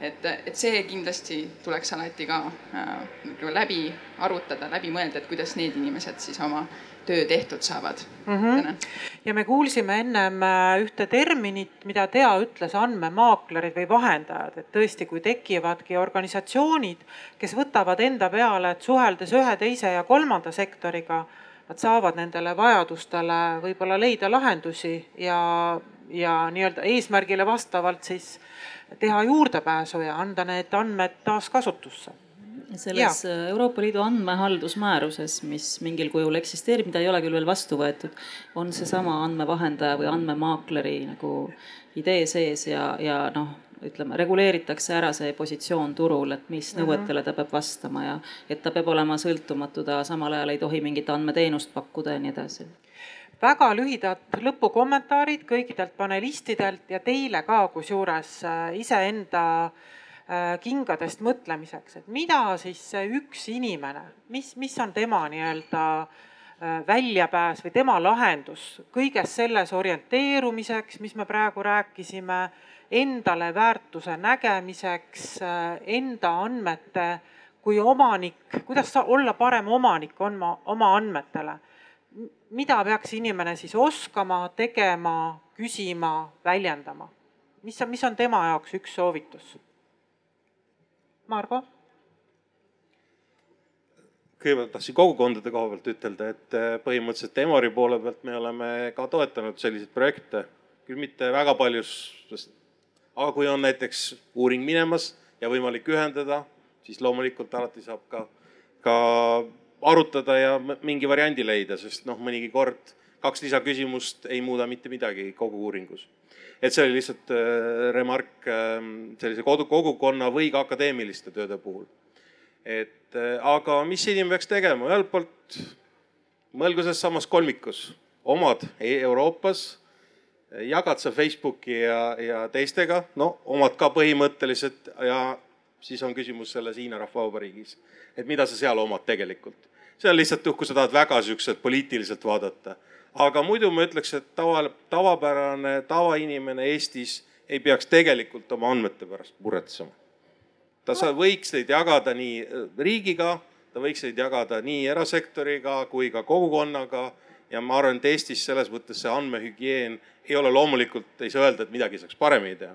et, et see kindlasti tuleks alati ka äh, läbi arutada, läbi mõelda, et kuidas need inimesed siis oma töö tehtud saavad mm. -hmm. ja me kuulsime ennem äh, ühte terminit, mida Tea ütles, andmemaaklerid või vahendajad, et tõesti, kui tekivadki organisatsioonid, kes võtavad enda peale, et suheldes ühe, teise ja kolmanda sektoriga, nad saavad nendele vajadustele võib-olla leida lahendusi ja, ja nii-öelda eesmärgile vastavalt siis teha juurdepääsu ja anda need andmed taaskasutusse selles ja. Äh, Euroopa Liidu andmehaldusmääruses, mis mingil kujul eksisteerib, mida ei ole küll veel vastu võetud, on seesama andmevahendaja või andmemaakleri nagu idee sees ja, ja noh, ütleme, reguleeritakse ära see positsioon turul, et mis mhm. nõuetele ta peab vastama ja et ta peab olema sõltumatu, ta samal ajal ei tohi mingit andmeteenust pakkuda ja nii edasi väga lühidad lõpukommentaarid kõikidelt panelistidelt ja teile ka kusjuures äh, iseenda Äh, kingadest mõtlemiseks, et mida siis see üks inimene, mis, mis on tema nii-öelda äh, väljapääs või tema lahendus kõiges selles orienteerumiseks, mis me praegu rääkisime, endale väärtuse nägemiseks, äh, enda andmete kui omanik, kuidas olla parem omanik oma, oma andmetele. mida peaks inimene siis oskama, tegema, küsima, väljendama? mis on, mis on tema jaoks üks soovitus? Margo? kõigepealt tahtsin kogukondade koha pealt ütelda, et äh, põhimõtteliselt Emori poole pealt me oleme ka toetanud selliseid projekte, küll mitte väga paljus, sest aga kui on näiteks uuring minemas ja võimalik ühendada, siis loomulikult alati saab ka, ka arutada ja mingi variandi leida, sest noh, mõnigi kord kaks lisaküsimust ei muuda mitte midagi kogu uuringus et see oli lihtsalt äh, remark ähm, sellise kodu, kogukonna või ka akadeemiliste tööde puhul. et äh, aga mis inimene peaks tegema, ühelt poolt mõelgu selles samas kolmikus, omad e-, Euroopas, jagad sa Facebooki ja, ja teistega, no omad ka põhimõtteliselt ja siis on küsimus selles Hiina Rahvavabariigis, et mida sa seal omad tegelikult. see on lihtsalt, kui sa tahad väga siukselt poliitiliselt vaadata aga muidu ma ütleks, et tava, tavapärane tavainimene Eestis ei peaks tegelikult oma andmete pärast muretsema. ta sa võiks neid jagada nii äh, riigiga, ta võiks neid jagada nii erasektoriga kui ka kogukonnaga ja ma arvan, et Eestis selles mõttes see andmehügieen ei ole loomulikult, ei saa öelda, et midagi saaks paremini teha.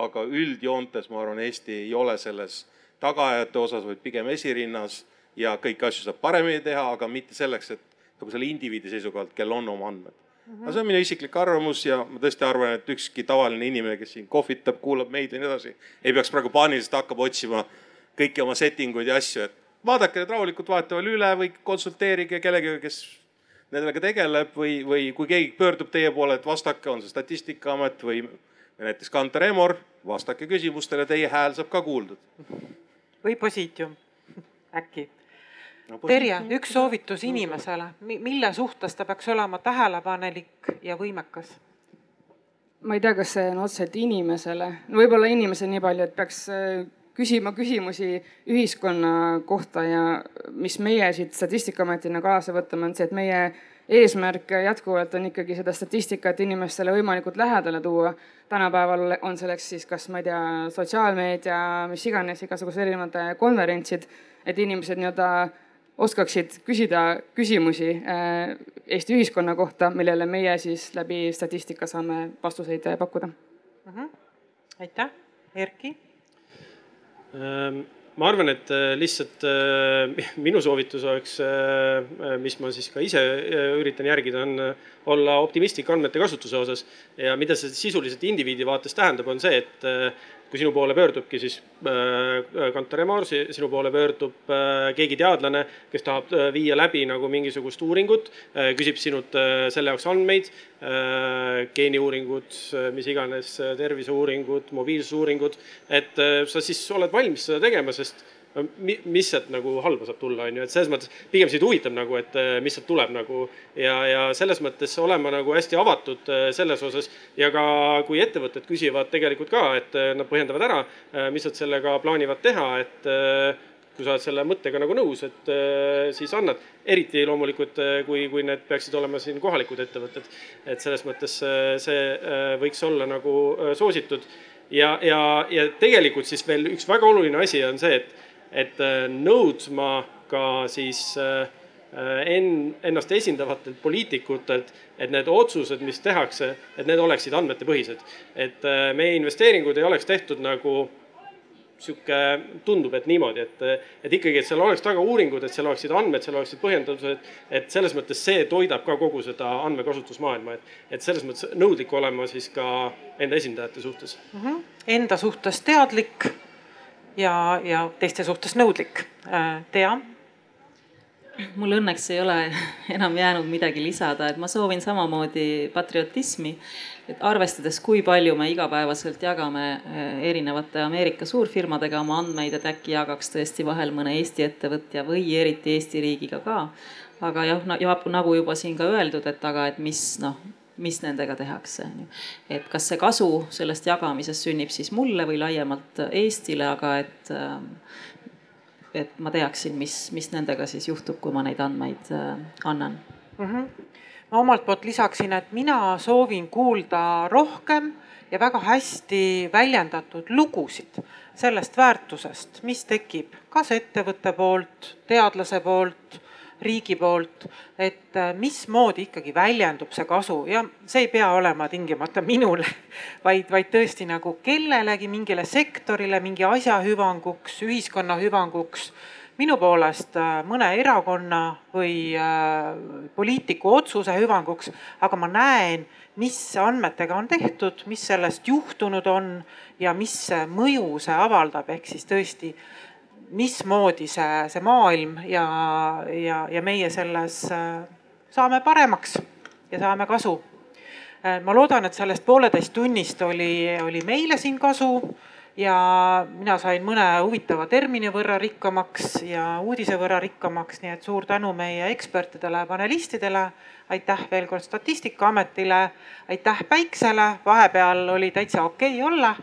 aga üldjoontes ma arvan, Eesti ei ole selles tagaajate osas, vaid pigem esirinnas ja kõiki asju saab paremini teha, aga mitte selleks, et nagu selle indiviidi seisukohalt, kel on oma andmed mm. -hmm. aga see on minu isiklik arvamus ja ma tõesti arvan, et ükski tavaline inimene, kes siin kohvitab, kuulab meid ja nii edasi, ei peaks praegu paaniliselt hakkama otsima kõiki oma setting uid ja asju, et vaadake need rahulikult vahetevahel üle või konsulteerige kellegagi, kes nendega tegeleb või, või kui keegi pöördub teie poole, et vastake, on see Statistikaamet või näiteks Kantar Emor, vastake küsimustele, teie hääl saab ka kuuldud. või Positium, äkki? Terje, üks soovitus inimesele, mille suhtes ta peaks olema tähelepanelik ja võimekas? ma ei tea, kas see on otseselt inimesele, no võib-olla inimesele nii palju, et peaks äh, küsima küsimusi ühiskonna kohta ja mis meie siit Statistikaametina kaasa võtame, on see, et meie eesmärk jätkuvalt on ikkagi seda statistikat inimestele võimalikult lähedale tuua. tänapäeval on selleks siis kas ma ei tea, sotsiaalmeedia, mis iganes, igasugused erinevad konverentsid, et inimesed nii-öelda oskaksid küsida küsimusi äh, Eesti ühiskonna kohta, millele meie siis läbi statistika saame vastuseid pakkuda uh. Mhm. -huh. aitäh, Erki ähm ma arvan, et äh, lihtsalt äh, minu soovitus oleks, äh, mis ma siis ka ise üritan järgida, on olla optimistlik andmete kasutuse osas. ja mida see sisuliselt indiviidi vaates tähendab, on see, et kui sinu poole pöördubki siis äh, Kantar Emor, sinu poole pöördub äh, keegi teadlane, kes tahab äh, viia läbi nagu mingisugust uuringut, küsib sinult selle jaoks andmeid, geeniuuringud, mis iganes, terviseuuringud, mobiilsusuuringud, et sa siis oled valmis seda tegema, sest mis sealt nagu halba saab tulla, on ju, et selles mõttes pigem sind huvitab nagu, et äh, mis sealt tuleb nagu. ja, ja selles mõttes olema nagu hästi avatud äh, selles osas ja ka kui ettevõtted küsivad tegelikult ka, et äh, nad põhjendavad ära, mis nad sellega plaanivad teha, et kui sa oled selle mõttega nagu nõus, et siis annad. eriti loomulikult, kui, kui need peaksid olema siin kohalikud ettevõtted. et selles mõttes see võiks olla nagu soositud ja, ja, ja tegelikult siis veel üks väga oluline asi on see, et et äh, nõudma ka siis äh, en-, ennast esindavatelt poliitikutelt, et need otsused, mis tehakse, et need oleksid andmetepõhised. et äh, meie investeeringud ei oleks tehtud nagu sihuke, tundub, et niimoodi, et, et ikkagi, et seal oleks taga uuringud, et seal oleksid andmed, seal oleksid põhjendused. et selles mõttes see toidab ka kogu seda andmekasutusmaailma, et, et selles mõttes nõudlik olema siis ka enda esindajate suhtes mm. -hmm. Enda suhtes teadlik ja, ja teiste suhtes nõudlik. Äh, Tea? mul õnneks ei ole enam jäänud midagi lisada, et ma soovin samamoodi patriotismi. et arvestades, kui palju me igapäevaselt jagame äh, erinevate Ameerika suurfirmadega oma andmeid, et äkki jagaks tõesti vahel mõne Eesti ettevõtja või eriti Eesti riigiga ka. aga jah, nagu juba siin ka öeldud, et aga, et mis noh mis nendega tehakse, on ju. et kas see kasu sellest jagamisest sünnib siis mulle või laiemalt Eestile, aga et, ähm, et ma teaksin, mis, mis nendega siis juhtub, kui ma neid andmeid äh, annan mm. -hmm. ma omalt poolt lisaksin, et mina soovin kuulda rohkem ja väga hästi väljendatud lugusid sellest väärtusest, mis tekib kas ettevõtte poolt, teadlase poolt riigi poolt, et äh, mismoodi ikkagi väljendub see kasu. Ja see ei pea olema tingimata minule, vaid, vaid tõesti nagu kellelegi, mingile sektorile, mingi asja hüvanguks, ühiskonna hüvanguks. Minu poolest äh, mõne erakonna või äh, poliitiku otsuse hüvanguks, aga ma näen, mis andmetega on tehtud, mis sellest juhtunud on ja mis mõju see avaldab, ehk siis tõesti mismoodi see, see maailm ja, ja, ja meie selles äh, saame paremaks ja saame kasu. Äh, ma loodan, et sellest pooleteist tunnist oli, oli meile siin kasu ja mina sain mõne huvitava termini võrra rikkamaks ja uudise võrra rikkamaks, nii et suur tänu meie ekspertidele, panelistidele. aitäh veel kord Statistikaametile, aitäh Päiksele, vahepeal oli täitsa okei okay olla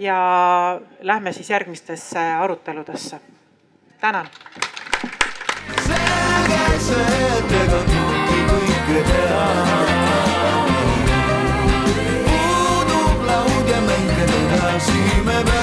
ja lähme siis järgmistesse aruteludesse. tänan. selge see, et ega kõike kõike teha. Simebel